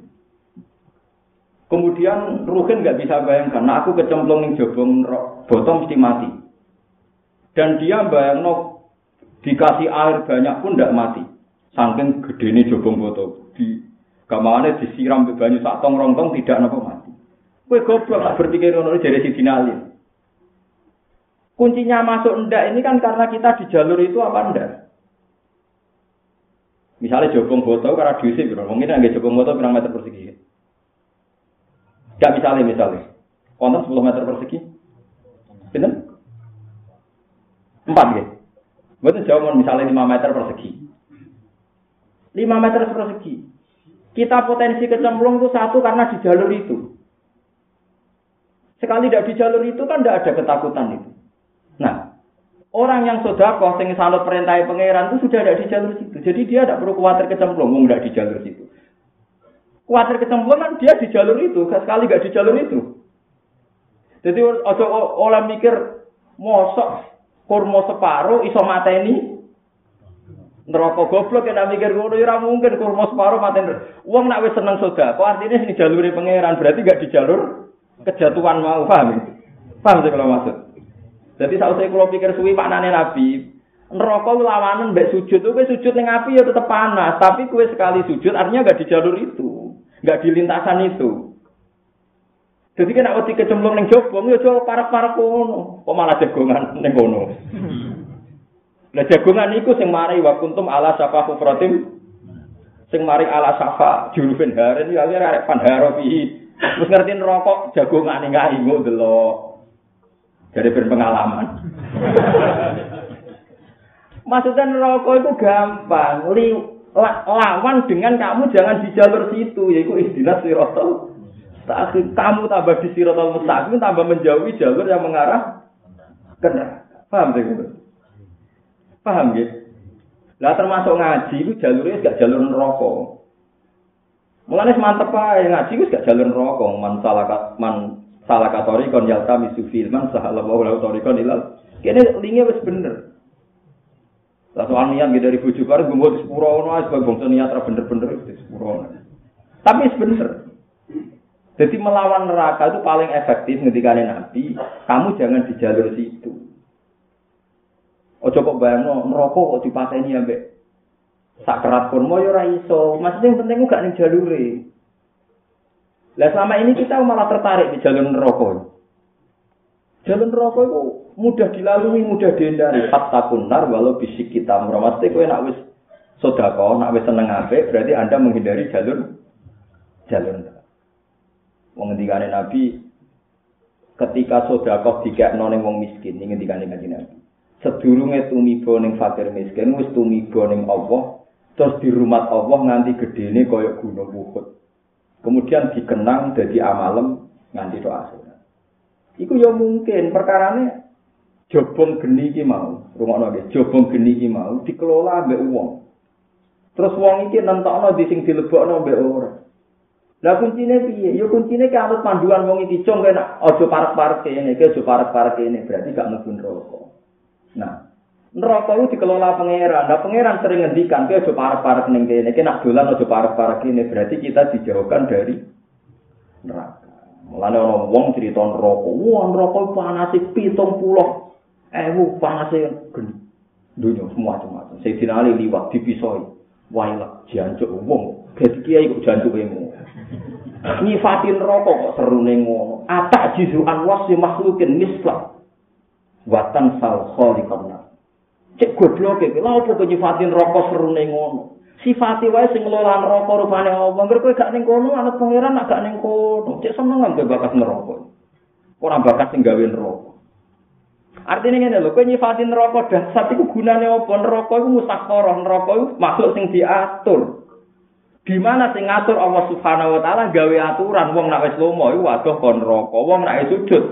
Kemudian Rugen nggak bisa bayangkan, nah aku kecemplung ning jobong boto mesti mati. Dan dia bayang no dikasih air banyak pun tidak mati. Saking gede ini jobong boto. Di kamarnya disiram banyak sak tong rontong tidak nopo mati. Kue goblok tak berpikir ngono jadi si dinalin. Kuncinya masuk ndak ini kan karena kita di jalur itu apa ndak? Misalnya jogong foto karena diusir, bro. mungkin nggak jogong foto berapa meter persegi? Gak misalnya misalnya, konten 10 meter persegi, bener? Empat ya. Betul jauh misalnya 5 meter persegi. 5 meter persegi. Kita potensi kecemplung itu satu karena di jalur itu. Sekali tidak di jalur itu kan tidak ada ketakutan itu. Nah, orang yang sodakoh, yang salut perintah pangeran itu sudah ada di jalur situ. Jadi dia tidak perlu khawatir kecemplung, tidak di jalur situ. Khawatir kecemplung kan dia di jalur itu, sekali tidak di jalur itu. Jadi ojo oleh mikir mosok kurma separuh iso mateni neraka goblok ya mikir ngono ya mungkin kurma separuh mateni. Wong nak wis seneng sedekah, artinya ini jalur pangeran berarti gak di jalur kejatuhan mau paham paham sih kalau maksud jadi saya kalau pikir suwi maknanya nabi neraka lawanan mbek sujud. Kowe sujud ning api ya tetep panas, tapi kowe sekali sujud artinya gak di jalur itu, gak di lintasan itu. Jadi kena wedi kecemplung ning jobong ya aja parek-parek kono. Kok malah jagongan ning kono. Lah jagongan iku sing mari wa kuntum ala safa kufratim sing mari ala safa jurufin haren ya arek pandharo pihi. Terus ngerti rokok jagongan kae nggo delok. Dari berpengalaman. Maksudnya rokok itu gampang. Li, lawan dengan kamu jangan di jalur situ. Yaitu istilah sirotol. Kamu tambah di sirotol mustaqim, tambah menjauhi jalur yang mengarah ke neraka. Paham sih? Paham ya? Lah termasuk ngaji itu jalurnya gak jalur neraka. Mulane mantep ae ngaji wis gak jalur neraka, man man salah katori kon yalta misufil man sahala wa la kon ilal. Kene linge wis bener. Lah soal niat dari bojo karo gumbo di sepuro ono ae sebab bangsa niat ra bener-bener di sepuro. Tapi wis bener. Jadi melawan neraka itu paling efektif ketika Nabi, kamu jangan di jalur situ. Ojo kok bayangno neraka kok dipateni ambek sakrat kurma ya ora iso. Maksudnya yang penting gak ning jalure. Lah selama ini kita malah tertarik di jalur neraka. Jalur neraka itu mudah dilalui, mudah dihindari. Fatakun nar walau bisik kita murah. Mesti kowe nak wis sedekah, nak wis seneng apik, berarti Anda menghindari jalur jalur neraka. Wong Nabi ketika sedekah dikekno ning wong miskin, ning ngendikane Kanjeng Nabi. Sedurunge tumiba ning fakir miskin wis tumiba ning Allah, terus di rumah Allah nganti gedene kaya gunung Uhud. Kemudian dikenang jadi amalem nganti doa Iku ya mungkin perkarane jobong geni iki mau, rungokno nggih, jobong geni iki mau dikelola mbek wong. Terus wong iki nentokno di sing dilebokno mbek ora. Lah kuncine piye? Ya kuncine ki anut panduan wong iki cung kena aja parek-parek kene, aja parek-parek kene, berarti gak mlebu neraka. Nah, neraka itu dikelola pangeran. Nah, pangeran sering ngendikan, "Kowe aja parek-parek ning kene, iki nak dolan aja parek-parek kene." Berarti kita dijauhkan dari neraka. Mulane ana wong cerita neraka. Wah, neraka panas pitung puluh. Eh, panas. Dunia semua macam-macam. Sayyidina Ali liwat dipisoi. Wailah, jancuk wong. Dadi kiai kok jancuk emu. Nyifatin neraka kok serune ngono. Atak jizuan wasi makhlukin mislah. Watan sal khaliqan. Cek goblok iki. Lha opo nyifatin neraka serune ngono? sifati wae sing ngelola neraka rupane apa kowe gak ning kono anut pangeran gak ning kono. Cek seneng ambek bakat neraka. Ora bakat sing gawe neraka? Artine ngene lho kowe nyifati neraka dasar iku gunane apa? Neraka iku musakharah neraka iku makhluk sing diatur. Di mana sing ngatur Allah Subhanahu wa taala gawe aturan? Wong nek wis lomo iku waduh kon neraka wong nek sujud.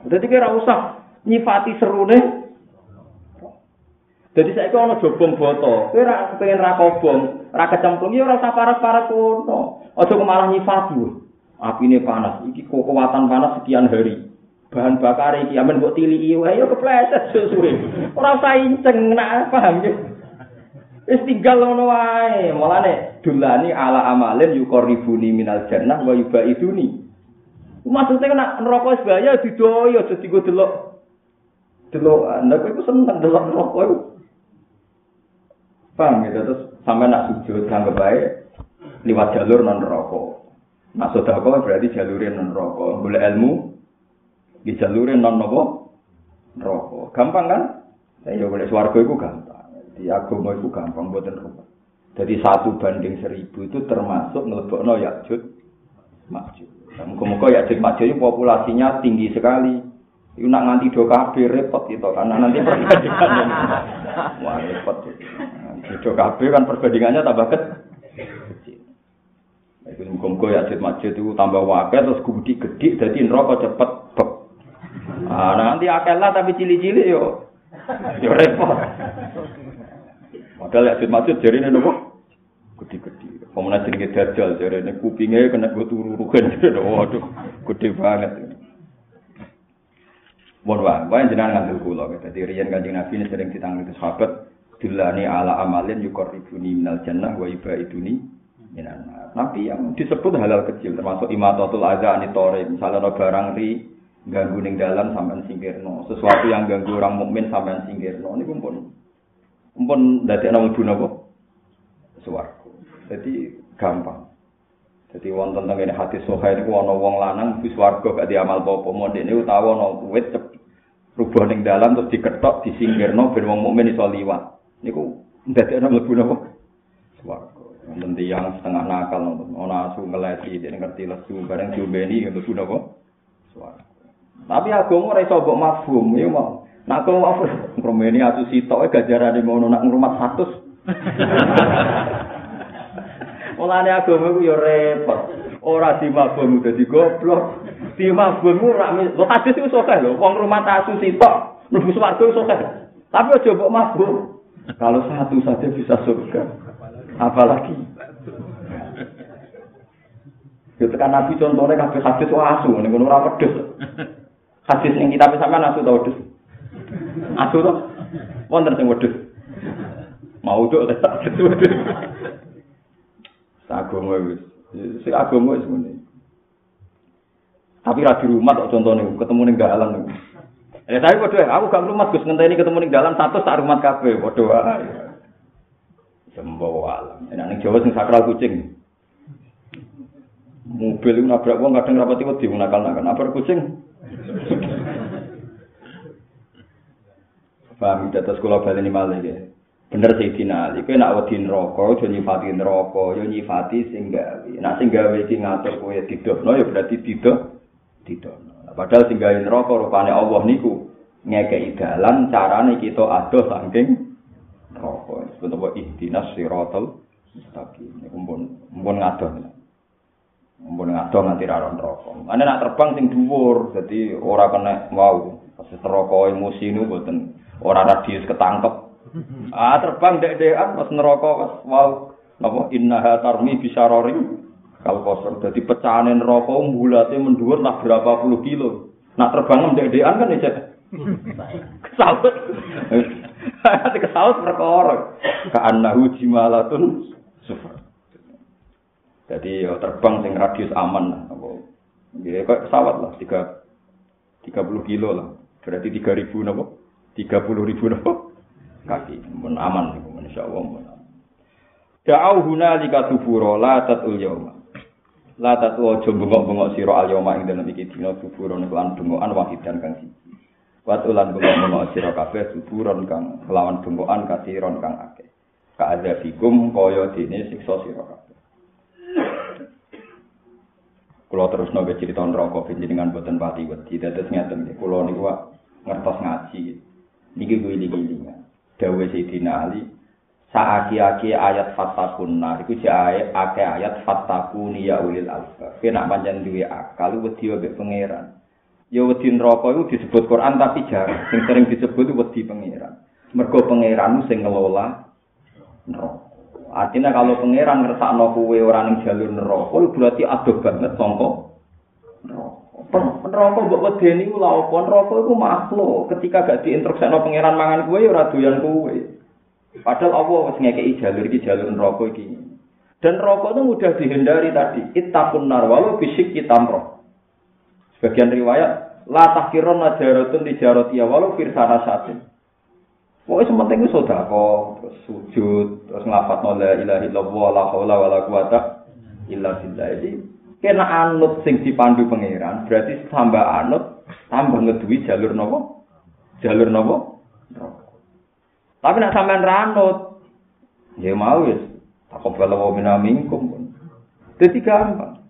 Dadi kira usah nyifati serune Jadi saya kau jobong boto, kowe ora pengen ra kobong, ra kecemplung ya ora usah parek-parek kono. Aja malah nyifati. Apine panas, iki kekuatan panas sekian hari. Bahan bakar iki amen mbok tiliki wae yo kepleset. Ora usah inceng nak paham ya. Wis tinggal ngono wae. Mulane dulani ala amalin yuqribuni minal jannah wa yubaiduni. Maksudnya nak neraka wis bahaya didoyo aja digo delok. Delok, nek iku seneng delok neraka iku. Paham gitu terus sampai nak sujud anggap baik lewat jalur non rokok. Nah sodako berarti jalurin non rokok. Boleh ilmu di jalurin non nopo rokok. Gampang kan? Ya boleh suarga itu gampang. Di agama itu gampang buatan rokok. Jadi satu banding seribu itu termasuk ngelebokno yakjud makjud. Muka-muka yakjud makjud ini populasinya tinggi sekali. Itu nak nganti do kabeh repot itu karena nanti perbandingannya. Wah repot. Beda kabeh kan perbandingannya tambah kecil. Iku muga-muga ya jet masjid itu tambah wakil terus gudi gede dadi neraka cepet bek. Ah nanti akeh lah tapi cili-cili yo. Yo repot. Modal ya masjid jarine nopo? Gede-gede. Pemenang jenenge dajal jarine kupinge kena go turu rugen. Waduh, gede banget. Mohon wae, wae jenengan ngandel kula. Dadi riyen Kanjeng Nabi sering ditangani sahabat, dilani ala amalin yukorribuni minal jannah wa ibaiduni minan Nabi yang disebut halal kecil termasuk imatatul adza anitore misalnya ada barang ri ganggu ning dalan sampean singkirno. Sesuatu yang ganggu orang mukmin sampean singkirno niku pun pun dadekno mlebu napa? Swarga. Jadi gampang. Jadi wonten teng kene hati soha niku ana wong lanang wis warga gak diamal apa-apa. Mondek niku utawa ana wit rubah ning dalan terus diketok disingkirno ben wong mukmin iso liwat. Niku dadekno mlebu napa? Swarga. Wonten tiyang setengah nakal ana asu ngeleti dene ngerti lesu bareng diombeni mlebu napa? Swarga. Tapi agama ora iso mbok mafhum, ya mau. Nak kok mafhum, ngromeni asu sitok gajarane ngono nak ngrumat 100. Mulane agama ku ya repot. Ora dimabung dadi goblok. Dimabung ora lho hadis iku sokeh lho. Wong rumah asu sitok mlebu swarga sokeh. Tapi aja mbok mabung. Kalau satu saja bisa surga. Apalagi Itu kan Nabi contohnya kabeh hadis asu ning ngono ora pedes. Hadis yang kita bisa kan asu tau wedhus. Asu to? Wonten sing wedhus. Mau dok tak wedhus. Agama wis. Si agama wis. Tapi ra di rumah kok contohnya ketemu ning dalan niku. Eh tapi padha aku gak rumah Gus ngenteni ketemu ning dalan satu tak rumah kabeh padha wae. Sembo alam. Enak ning Jawa sing sakral kucing. Mobil itu nabrak wong kadang rapati wedi nakal-nakal. Nabrak kucing Paham dados kula baleni malih ya. Bener Sayyidina Ali, kowe nak wedi neraka, aja nyifati neraka, ya nyifati sing gawe. Nak sing gawe iki ngatur kowe didokno ya berarti didok didokno. Padahal sing gawe neraka rupane Allah niku ngekeki dalan carane kita adoh saking neraka. Sebut apa ihdinas siratal mustaqim. Niku pun pun ngadoh. Mumpun ngadoh nganti ra neraka. Ane nak terbang sing dhuwur, dadi ora kena wow. Pas neraka emosi nu mboten ora radius ketangkep. Ah terbang dek-dekan pas neraka wow. Napa innaha tarmi bisarori kal kosor. Dadi pecahane neraka mbulate mendhuwur lah berapa puluh kilo. Nak terbang dek-dekan kan ya kesaut. Hati kesaut perkara. Ka'annahu jimalatun sufar. Jadi ya, terbang sing radius aman. Ya kayak pesawat lah, tiga tiga puluh kilo lah. Berarti tiga ribu nopo, tiga puluh ribu nopo kaki. Aman, insya Allah. Da'au huna lika tuburo la tatul yauma. La tatu ojo bengok-bengok siro al yauma ing dalam iki dina tuburo nek lan bengokan wahidan kang siji. Wat ulan bengok-bengok siro kabeh tuburon kang kelawan bengokan kasiron kang akeh. Ka'adzabikum kaya dene siksa siro kabeh. Kulo terus nabe cerita neraka dengan boten pati wedi. Dados ngeten. Kulo niku ngertos ngaji. Niki gue gili-gilingan. Dawe Sayyidina Ali saaki-aki ayat fatakun nar iku ayat ake ayat fatakuni ya ulil albab. Kena panjang duwe akal wedi wae pangeran. Ya wedi neraka iku disebut Quran tapi jarang. Sing sering disebut wedi pangeran. Mergo pangeran sing ngelola neraka. Artinya kalau pangeran ngersakno kowe ora ning jalur neraka, berarti adoh banget sangka neraka. Mbok wedeni ku lha apa? Neraka iku makhluk. Ketika gak diinstruksikno pangeran mangan kowe ora doyan kowe. Padahal Allah wis ngekeki jalur iki jalur neraka iki. Dan neraka itu mudah dihindari tadi. Ittaqun nar walau bisik kitamro. Sebagian riwayat la tahkirun najaratun tijarati walau firsana satin. Pokoknya sementing itu sodako, terus sujud, terus ngelafat la ilaha illallah, la haula wa la quwata illa billah. Jadi, kena anut sing dipandu pangeran, berarti tambah anut, tambah ngedui jalur nopo? Jalur nopo? Tapi nak sampean ranut, ya mau ya, takobala wa minna minkum. Jadi gampang.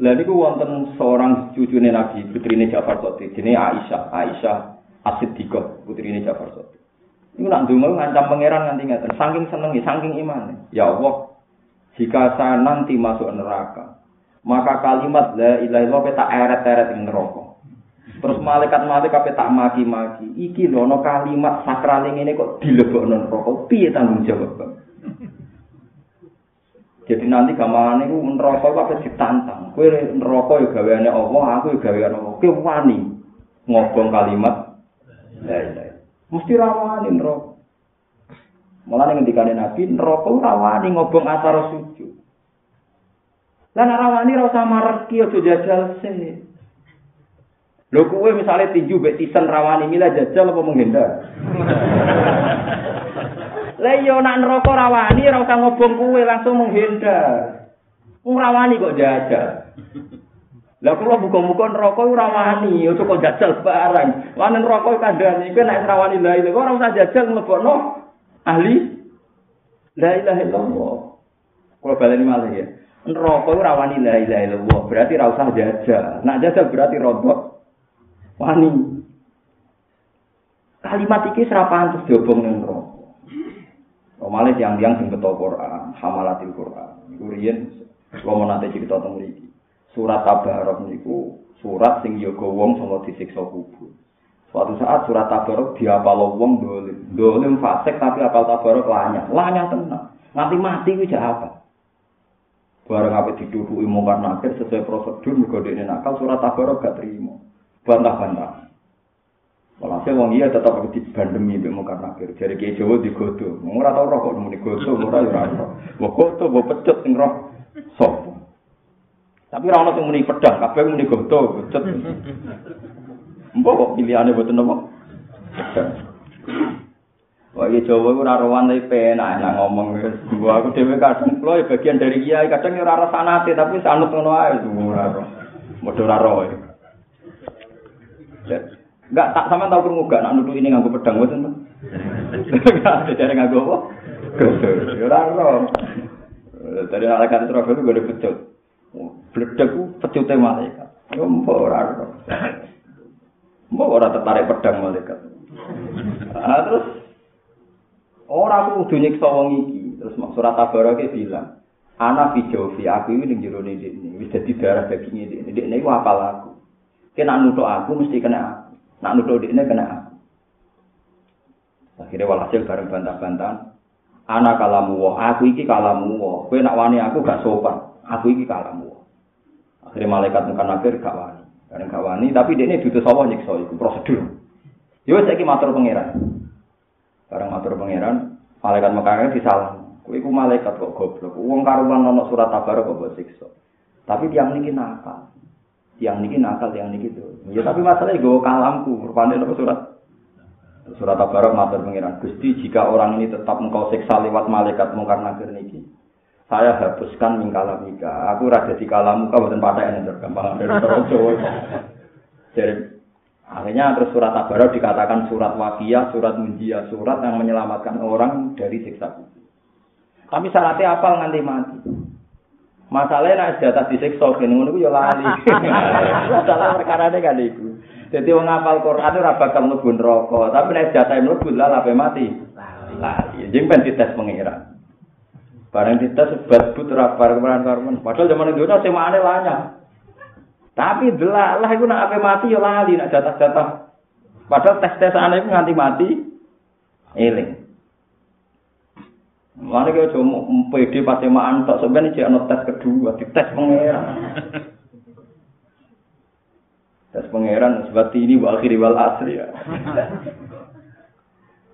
Lah niku wonten seorang cucune Nabi, putrine Ja'far Sotik, jenenge Aisyah, Aisyah As-Siddiqah, putrine Ja'far Sotik. Ini nak dungo ngancam pangeran nganti ngeten. Saking senengi, saking iman. Ya Allah, jika saya nanti masuk neraka, maka kalimat la ilaha illallah tak eret-eret ing neraka. Terus malaikat-malaikat tak maki-maki. Iki lho no kalimat sakral ini kok dilebokno neraka. Piye tanggung jawab, Bang? Jadi nanti gamane ku neraka kok ditantang. Kowe neraka ya gaweane Allah, aku ya gaweane Allah. Kowe wani ngobong kalimat la ilaha mesti rawani neraka. Mulane ngendikane Nabi, neraka rawani ngobong asar sujud. Lah rawani ra usah mareki aja jajal sih. Lho kowe misalnya tinju mbek tisen rawani mila jajal apa menghindar? Lah iya nak neraka rawani ora usah ngobong kowe langsung menghindar. Wong rawani kok jajal. Lah kula muga-muga neraka ora rawani, aja kok jajal barang. Lan neraka kandhane iku nek rawani la ilaha ora usah jajal mlebokno ahli la ilaha illallah. Kula baleni malih ya. Neraka ora rawani la ilaha illallah, berarti ora usah jajal. Nak jajal berarti rodok wani. Kalimat iki serapan terus diobong ning neraka. Normalnya tiang-tiang sing betul Quran, hamalatil Quran. Iku riyen kula nate cerita teng mriki. Surat Tabarok niku surat sing yoga wong sanga disiksa kubur. Suatu saat surat Tabarok diapal wong dolim. Dolim fasik tapi apal Tabarok lanyah. Lanyah tenang. Nanti mati ku apa? Barang apa diduduki mungkar nakir sesuai prosedur mergo dekne nakal surat Tabarok gak terima. Bantah-bantah. Walhasil wong iya tetap dibandemi mbek mungkar nakir. Jadi kiai Jawa digodo. Wong ora tau roh kok nemuni godo, ora yo ora roh. Wong godo mbok pecut sing roh sapa. Tapi ono sing muni pedang, kabeh muni godo, pecut. Mbok kok boten napa? Pedang. Wah, iya Jawa ora rowan tapi penak enak ngomong wis. Gua aku dhewe kadang kula bagian dari kiai, kadang ora ora sanate tapi sanut ora roh. Modho ora roh. Enggak tak sama tahu krungu gak nak nuduh ini nganggo pedang mboten. Enggak ada cara nganggo apa? Ora ora. Dari malaikat Israfil itu gak pecut. Bledek ku pecute malaikat. Yo mbok ora ora. Mbok ora tertarik pedang malaikat. Ah terus aku kudu nyiksa wong iki. Terus surat Tabarok bilang, Ana fi jawfi aku ini ning jero ini wis dadi darah daging ini. Ini ku apal aku. Kena nutuk aku mesti kena aku. Nak nuduh ini kena aku. Akhirnya walhasil bareng bantah-bantahan. Anak kalamu wah, aku iki kalamu wah. Kue nak wani aku gak sopan. Aku iki kalamu wah. Akhirnya malaikat muka nakir gak wani. Karena gak wani, tapi dia ini duduk sawah nyiksa itu prosedur. Yo saya matur pangeran. Bareng matur pangeran, malaikat Mekah disalah. Kue ku malaikat kok goblok. Uang karuan nono surat tabarok kok siksa. Tapi tiang niki nakal. Tiang niki nakal, tiang niki tuh. Ya tapi masalahnya gue kalamku, rupanya apa surat? Surat Tabarok matur pengiran Gusti jika orang ini tetap engkau siksa lewat malaikat mungkar nakir niki. Saya hapuskan mingkala mika. Aku raja di kalamu kau bukan pada yang gampang dari Jadi akhirnya terus surat Tabarok dikatakan surat wakiyah, surat munjia, surat yang menyelamatkan orang dari siksa kubur. Tapi syaratnya apal nganti mati. Masalahnya nak jatah disiksa kene ngono ku ya lali. Masalah perkara ini kan iku. Jadi wong ngapal Quran ora bakal mlebu neraka, tapi nek jatah mlebu lah lape mati. Lali. Jadi ben dites pengira. Barang dites sebat but ora bar kemarin karmen. Padahal zaman itu sing mane lanya. Tapi delak lah iku nak ape mati ya lali nak jatah-jatah. Padahal tes-tesane iku nganti mati eling. Mana kau cuma PD pasti tak sebenarnya cek tes kedua, di tes pangeran. tes pangeran sebab ini wa akhiri wal asri ya.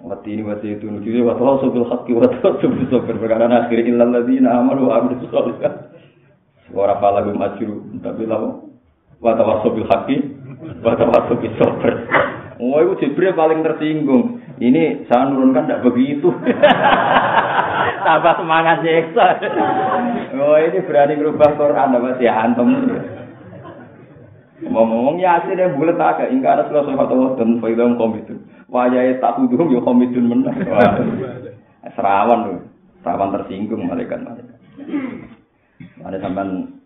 Wati ini wati itu nuju wa tawasul bil haqqi wa tawasul bis sabr perkara akhir illal ladzina amanu wa amilus sholihat. Ora pala gum ajru tapi lawo wa tawasul bil haqqi wa tawasul bis sabr. Oh, itu Jibril paling tersinggung. Ini saya nurunkan tidak begitu. Tambah semangat nyeksa. Oh, ini berani merubah Quran apa sih antum? Ngomong ya yang bulat agak ingkar Rasulullah sallallahu dan faidam komitun. Wajah tak tuduh yo komitun menang. Serawan tuh. Serawan tersinggung malaikat-malaikat. Ada sampean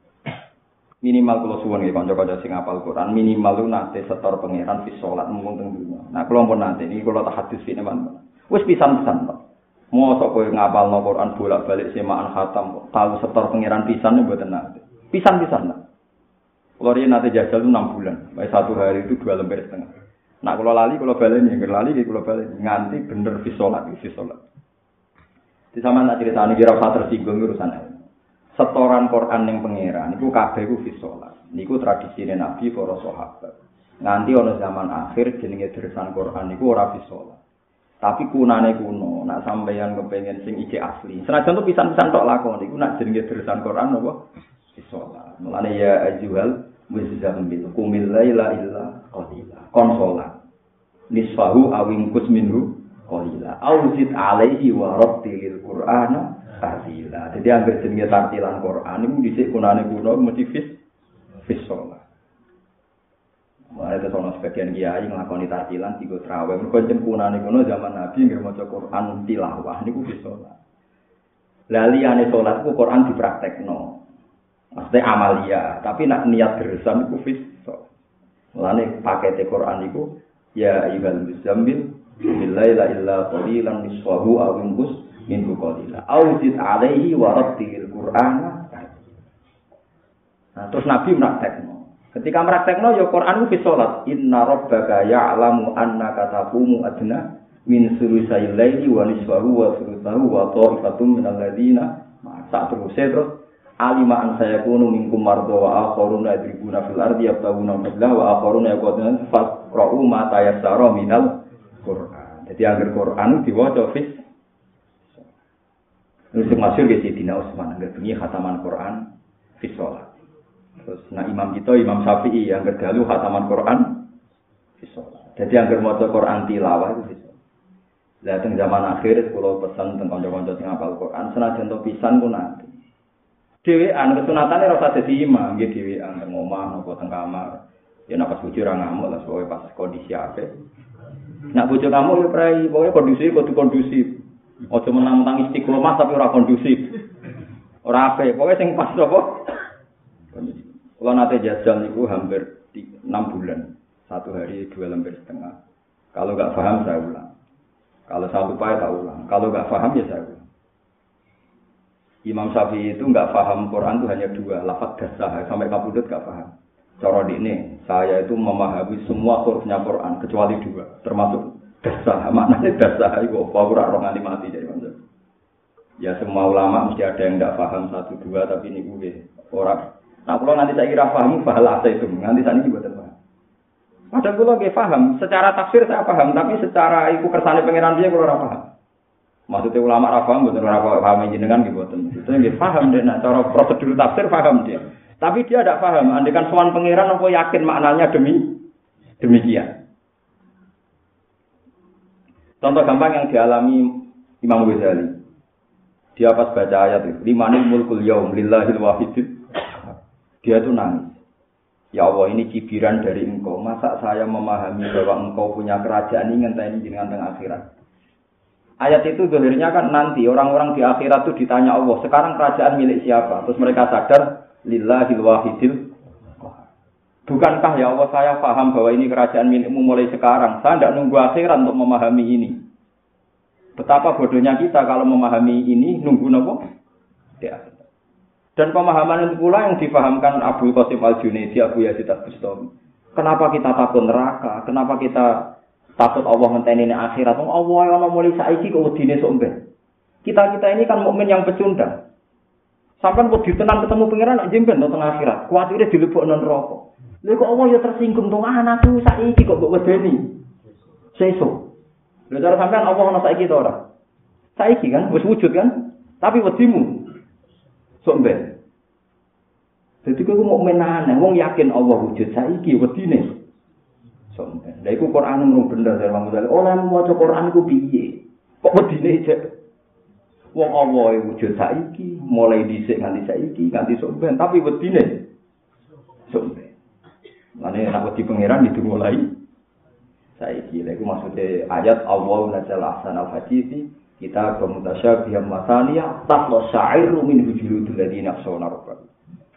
minimal kalau suwon nggih kanca-kanca sing apal Quran minimal lu nate setor pangeran fi salat mung teng dunya. Nah kula pun nate iki kula tak hadis ini man. Wis pisan-pisan Pak. Mosok kowe ngapalno Quran bolak-balik semaan khatam tahu setor pangeran pisan mboten nate. Pisan-pisan Pak. Kalau dia nanti jajal itu 6 bulan, baik satu hari itu dua lembar setengah. Nah kalau lali, kalau balik nih, kalau lali, kalau balik nganti bener visolat, visolat. Di sama nak cerita ini kira usah tersinggung urusan setoran Quran yang pangeran niku kabeh ku fi salat. Niku tradisine Nabi para sahabat. Nganti ana zaman akhir jenenge dersan Quran niku ora fi salat. Tapi kunane kuno, nak sampeyan kepengen sing iki asli. Senajan tuh pisan-pisan tok lakon niku nak jenenge dersan Quran apa? Fi salat. Mulane ya ajuhal muzammil kumil laila illa qalila. Konsolat. Nisfahu awingkus minhu qalila. Auzid alaihi wa rattilil Qur'ana tartila. Jadi anggere jenenge tartilan Quran iku dhisik kunane kuno mesti fis fis sholat. Mulai itu sama sebagian kiai ngelakoni tartilan tiga terawih. Mereka kunane kuno zaman Nabi nggak mau Quran tilawah ini ku fis sholat. Lali ane sholat ku Quran dipraktekno. Maksudnya amalia, tapi nak niat geresan itu fis. Mulane pakai Quran itu ya ibal muzammil billaila illa qalilan nisfahu aw inqus minhu qalila. Auzid alaihi wa rattilil Qur'ana. Nah, terus Nabi praktekno. Ketika praktekno ya Quran ku salat. Inna rabbaka ya'lamu annaka taqumu adna min sulusai laili wa nisfahu wa sulusahu wa ta'ifatum min alladziina sak terus terus alima an saya kunu minkum mardo wa akharuna yadribuna fil ardi yabtaguna fadlah wa akharuna yaquluna faqra'u ma tayassara minal Quran. Jadi agar Quran diwaca fis Terus masyur ke Sayyidina Utsman agar bunyi khataman Quran fis. Terus nah imam kita Imam Syafi'i yang kedalu khataman Quran sholat. Jadi agar maca Quran tilawah itu fis Lah zaman akhir kalau pesan tentang kanca-kanca sing hafal Quran senajan to pisan ku nanti. Dewean kesunatane ora usah dadi imam, nggih dhewean teng omah napa teng kamar. Ya nek pas bojo ora ngamuk lah soalnya pas kondisi apik. Nak bojo kamu ya prai, pokoknya kondisi kudu kondusif. Ojo menang-menang istiqomah tapi ora kondusif. Ora apik, pokoknya sing pas apa? Kalau nanti jajal niku hampir 6 bulan. Satu hari dua lembar setengah. Kalau nggak paham saya ulang. Kalau saya lupa ya tak ulang. Kalau nggak paham ya saya ulang. Imam Syafi'i itu nggak paham Quran itu hanya dua, lafaz dasar sampai kabudut nggak paham. Cara ini, saya itu memahami semua hurufnya Quran kecuali dua, termasuk dasar. Maknanya dasar itu apa? Kurang orang mati jadi macam. Ya semua ulama mesti ada yang nggak paham satu dua, tapi ini gue orang. Nah kalau nanti saya kira paham, pahala saya itu nanti saya ini buat paham. Padahal kalau nggak paham, secara tafsir saya paham, tapi secara ikut kersane pengiran dia kalau paham. Maksudnya ulama rafaham, betul rafa paham jenengan gitu, betul. Itu yang paham deh, nah, cara prosedur tafsir paham dia. Tapi dia tidak paham, andikan soal pangeran apa yakin maknanya demi demikian. Contoh gampang yang dialami Imam Ghazali. Dia pas baca ayat itu, limanil mulkul yaum lillahil wahidil. Dia tuh nangis. Ya Allah ini cibiran dari engkau. Masa saya memahami bahwa engkau punya kerajaan ini ngenteni jenengan tengah akhirat. Ayat itu dohirnya kan nanti orang-orang di akhirat itu ditanya Allah, sekarang kerajaan milik siapa? Terus mereka sadar, lillahil wahidil. Bukankah ya Allah saya paham bahwa ini kerajaan milikmu mulai sekarang. Saya tidak nunggu akhirat untuk memahami ini. Betapa bodohnya kita kalau memahami ini nunggu nopo akhirat. Dan pemahaman itu pula yang dipahamkan Abu Qasim Al-Junaidi, Abu Yazid Al-Bustami. Kenapa kita takut neraka? Kenapa kita takut Allah ngenteni ini akhirat. Oh, Allah yang mulai saiki kok wedine sok Kita kita ini kan mukmin yang pecundang. Sampai di tenang ketemu pangeran nak jemben tengah akhirat. Kuatire dilebok non rokok. Lha kok Allah ya tersinggung dong anakku saiki kok mbok wedeni. Sesuk. Lha cara sampean Allah ana saiki to ora? Saiki kan wis wujud kan? Tapi wedimu sok ben. Jadi kau mau menanam, wong yakin Allah wujud saiki wedine. Sompen. Lah iku Quran mung bener dari Imam Ghazali. Ora maca Quran iku piye? Kok wedine cek Wong Allah wujud saiki, mulai dhisik nganti saiki, nganti sompen, tapi wedine sompen. Mane nek wedi pangeran itu mulai saiki. Lha iku maksude ayat Allah nazal ahsan al-hadisi kita bermutasyabih masaniya tatlo sa'iru min hujuludul ladina khshawna rabbah.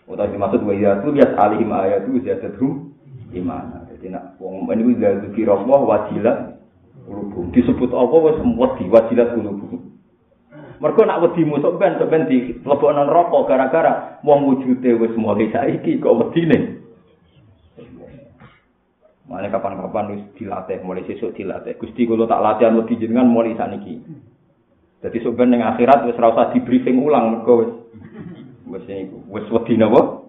Utawa dimaksud wa ya tu bias alihim ayatu ziyadatuhum imana. Jadi nak wong ini wis kira Allah wajilat qulubum. Disebut apa wis wedi wajilat qulubum. Mergo nak wedi musuh ben ben di lebokno neraka gara-gara wong wujude wis mulai saiki kok wedine. Mane kapan-kapan wis dilatih, mulai sesuk dilatih. Gusti kula tak latihan wedi jenengan mulai saniki. Jadi sebenarnya ning akhirat wis ora usah di briefing ulang mergo wis wis wis wedi napa?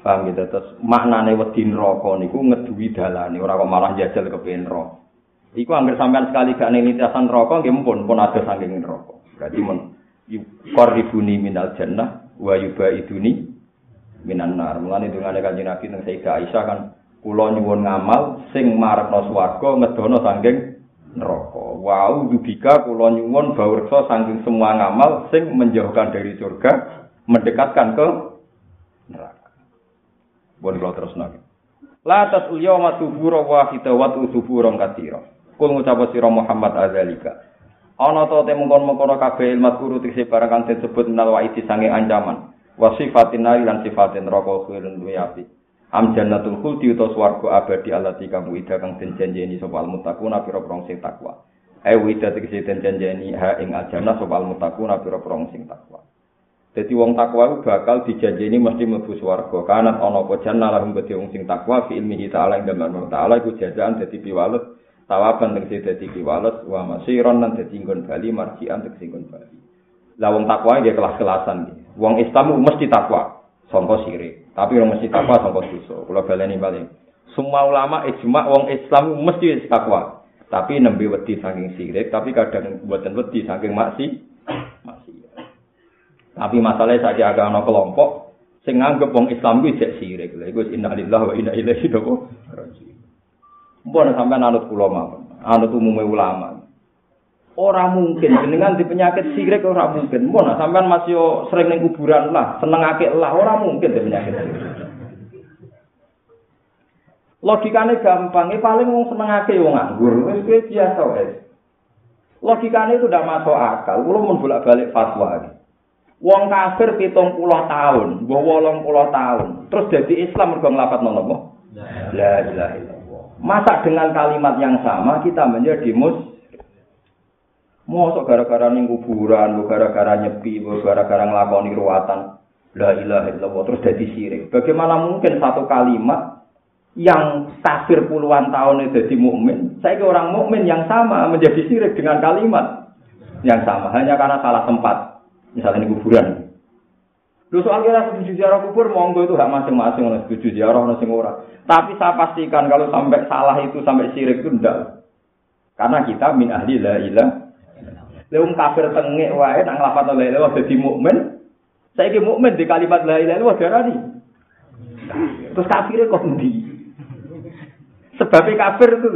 Paham gitu terus maknane wedi neraka niku ngeduwi dalane ora kok malah jajal kepen neraka. Iku anggere sampean sekali gak ning lintasan neraka nggih mumpun pun ada saking neraka. Berarti mun yuqarribuni minal jannah wa yubaiduni minan nar. Mulane dungane kanjeng Nabi teng Sayyidah Aisyah kan Kula nyuwun ngamal sing marekno swarga ngedono saking neraka. Wau dubika kula nyuwun bawreksa saking semua ngamal sing menjauhkan dari surga, mendekatkan ke neraka. Bon kula terus nang. La tasul yawma tubura wahida wa tusuburan katira. Kul ngucap sira Muhammad azalika. Ana to te mungkon-mungkon kabeh ilmu guru tikse barang kang disebut minal waidi sange ancaman. Wa sifatin lan sifatin neraka khirun duwe api. Am jannatul khuldi utawa swarga abadi allati kamu ida kang den janjeni sapa al muttaquna pira-pira sing takwa. Ayo ida tegese den janjeni ha ing aljannah sapa al muttaquna pira-pira sing takwa. Dadi wong takwa iku bakal dijanjeni mesti mlebu swarga. Kanat ana apa jannah lahum wong sing takwa fi ilmihi ta'ala ing dalem ta'ala iku jazaan dadi piwales tawaban tegese dadi piwales wa masiron lan dadi nggon bali marjian tegese nggon bali. Lah wong takwa iki kelas-kelasan iki. Wong Islam mesti takwa sangka sirik, tapi ora mesti takwa sangka dosa. Kula baleni bali. Semua ulama ijma wong Islam mesti takwa. Tapi nembe wedi saking sirik, tapi kadang buatan wedi saking maksi maksi. Tapi masalahnya saja agak ada kelompok sing nganggep wong Islam kuwi jek sirik. Lha iku innalillahi wa inna ilaihi raji'un. Mbon sampean anut kula mawon, anut umume ulama. Ora mungkin jenengan di penyakit sirik ora mungkin. Mbon sampean masih sering ning kuburan lah, senengake lah ora mungkin di penyakit sirik. Logikane gampang, paling wong senengake wong nganggur, wis biasa wis. Logikane itu udah masuk akal. Kulo mun bolak-balik fatwa. Wong kafir pitung puluh tahun, mbah wolong puluh tahun, terus jadi Islam mergo nglafat nopo? La ilaha illallah. Masa dengan kalimat yang sama kita menjadi mus Mosok gara-gara ning kuburan, gara-gara nyepi, gara-gara nglakoni ruwatan, la ilaha illallah terus jadi sirik. Bagaimana mungkin satu kalimat yang kafir puluhan tahun itu jadi mukmin, saya ke orang mukmin yang sama menjadi sirik dengan kalimat yang sama hanya karena salah tempat misalnya ini kuburan. Lu soal kira setuju ziarah kubur, monggo itu hak masing-masing orang setuju ziarah orang sing ora. Tapi saya pastikan kalau sampai salah itu sampai sirik itu ndak. Karena kita min ahli la ilah. Leung kafir tengek wae nang lafat la ilah dadi mukmin. Saiki mukmin di kalimat la ilaha illallah darani. Terus kafirnya kok? Sebabnya kafir itu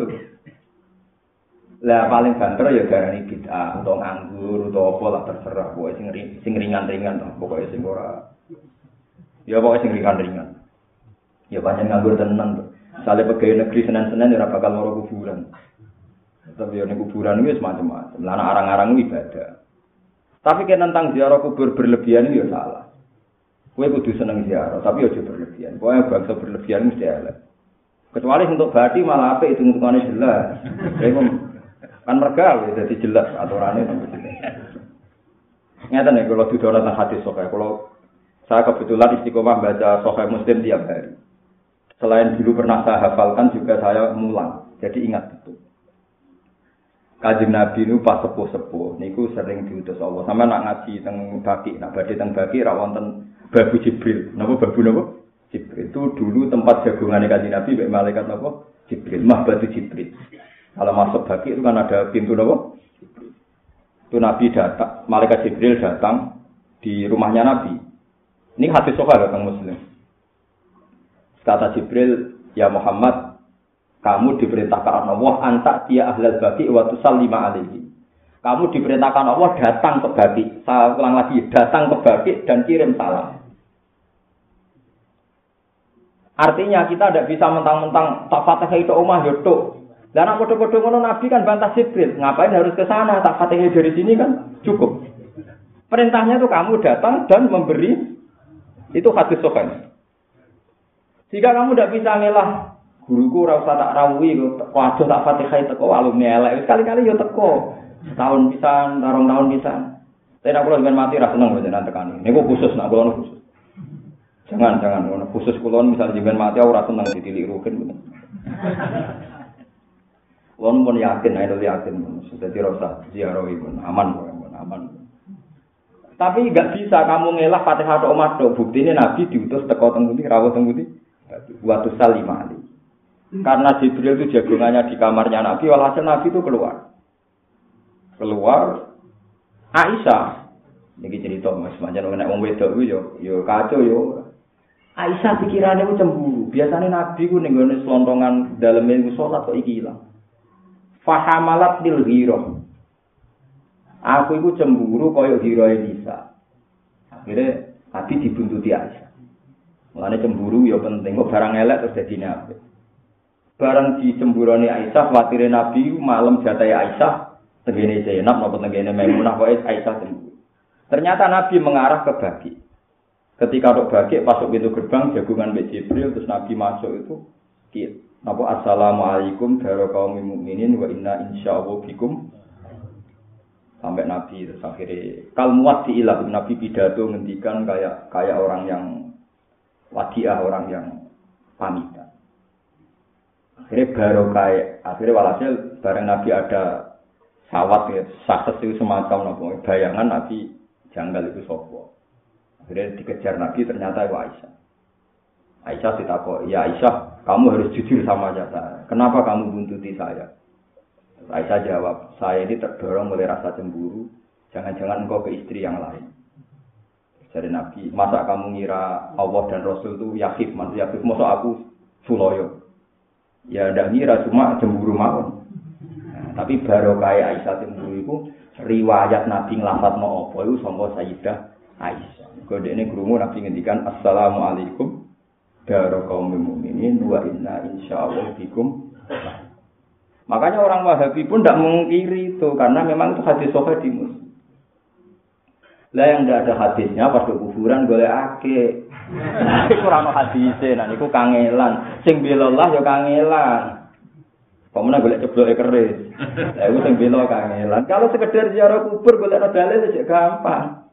Lah paling banter ya darani bid'ah atau nganggur atau apa lah terserah pokoke sing sing ringan-ringan to pokoke sing ora ya pokoke sing ringan-ringan. Ya banyak nganggur tenan tuh. Sale pegawai negeri Senin-Senin ya bakal loro kuburan. Tapi ya kuburan itu semacam-macam. Lah arang-arang ibadah. Tapi kan tentang ziarah kubur berlebihan itu ya salah. Kue kudu seneng ziarah, tapi aja berlebihan. Pokoknya bangsa berlebihan mesti elek. Kecuali untuk bati malah apa itu hitungannya jelas. Kan mereka jadi jelas aturannya. Ngeten nih kalau tidak tentang hadis sokai, kalau saya kebetulan istiqomah baca sokai muslim tiap hari. Selain dulu pernah saya hafalkan juga saya mulang, jadi ingat betul. Kajim Nabi itu pas sepuh-sepuh, niku sering diutus Allah. Sama nak ngaji teng baki, nak badai teng baki, rawan teng babu Jibril. Napa babu napa? Jibril itu dulu tempat jagungan Kajim Nabi, baik malaikat napa? Jibril, mah batu Jibril. Kalau masuk bagi itu kan ada pintu nopo. Itu Nabi datang, malaikat Jibril datang di rumahnya Nabi. Ini hadis sofa datang Muslim. Kata Jibril, ya Muhammad, kamu diperintahkan Allah antak dia ahlal bagi wa tusallima alaihi. Kamu diperintahkan Allah datang ke bagi. Saya ulang lagi, datang ke bagi dan kirim salam. Artinya kita tidak bisa mentang-mentang tak fatihah itu omah yaitu dan aku podo ngono Nabi kan bantah Jibril, ngapain harus ke sana? Tak fatihah dari sini kan cukup. Perintahnya itu kamu datang dan memberi itu hadis sokan. Jika kamu tidak bisa ngelah guruku rasa tak rawi, waduh tak fatihah itu kok alumni elek. Sekali-kali yo teko. Tahun bisa, tarung tahun bisa. Tapi aku dengan mati rasa seneng jangan tekan ini. Khusus nak kulon khusus. Jangan jangan khusus kulon misalnya jangan mati aku rasa seneng ditilik rukin. Wong pun yakin, ayo yakin, jadi rasa ziarah ibu aman, aman. Tapi nggak bisa kamu ngelak fatihah atau umat do. Bukti ini Nabi diutus teko tengguti, rawat tengguti, waktu salimah ali. Karena Jibril itu jagungannya di kamarnya Nabi, walhasil Nabi itu keluar. Keluar Aisyah. Ini cerita mas, macam orang wong wedok yo yo kacau yo. Aisyah pikirannya itu cemburu. Biasanya Nabi ku gone selontongan daleme iku salat kok iki ilang. Fahamalat lil ghirah. Aku iku cemburu kaya ghirahe Nisa. Akhirnya Nabi dibuntuti Aisyah. Mulane cemburu ya penting kok barang elek terus dadi nabi. Barang dicemburoni Aisyah, khawatir Nabi malam jatai Aisyah, tegene Zainab napa tegene Maimunah kok Aisyah cemburu. Ternyata Nabi mengarah ke bagi. Ketika dok bagi masuk pintu gerbang jagungan Mbak Jibril terus Nabi masuk itu Napa assalamualaikum daro kaum mukminin wa inna insyaallah bikum. Sampai Nabi terus akhirnya kalmuat di ilah Nabi pidato ngendikan kayak kayak orang yang wadiah orang yang pamitan akhirnya baru kayak akhirnya walhasil bareng Nabi ada sawat ya sakses itu semacam nopo bayangan Nabi janggal itu sopo Akhirnya dikejar Nabi ternyata itu Aisyah. Aisyah ditakut, ya Aisyah, kamu harus jujur sama saya. Kenapa kamu buntuti saya? Aisyah jawab, saya ini terdorong oleh rasa cemburu. Jangan-jangan engkau ke istri yang lain. Jadi Nabi, masa kamu ngira Allah dan Rasul itu yakif, maksud yakif, masa aku suloyo. Ya tidak ngira, cuma cemburu mau. Nah, tapi baru kayak Aisyah cemburu itu, riwayat Nabi ngelafat mau apa itu, sama Sayyidah Aisyah. Kode ini kerungu nabi ngendikan Assalamualaikum Daro kaum mukminin wa inna insyaallah bikum. Makanya orang Wahabi pun tidak mengkiri itu karena memang itu hadis sofa di. Lah yang tidak ada hadisnya pas ke kuburan golek ake. Iku ora ono hadise, nah niku kangelan. Sing belolah ya kangelan. Pemenang golek cebloke keris. Lah iku sing belo kangelan. Kalau sekedar ziarah kubur golek dalil ya gampang.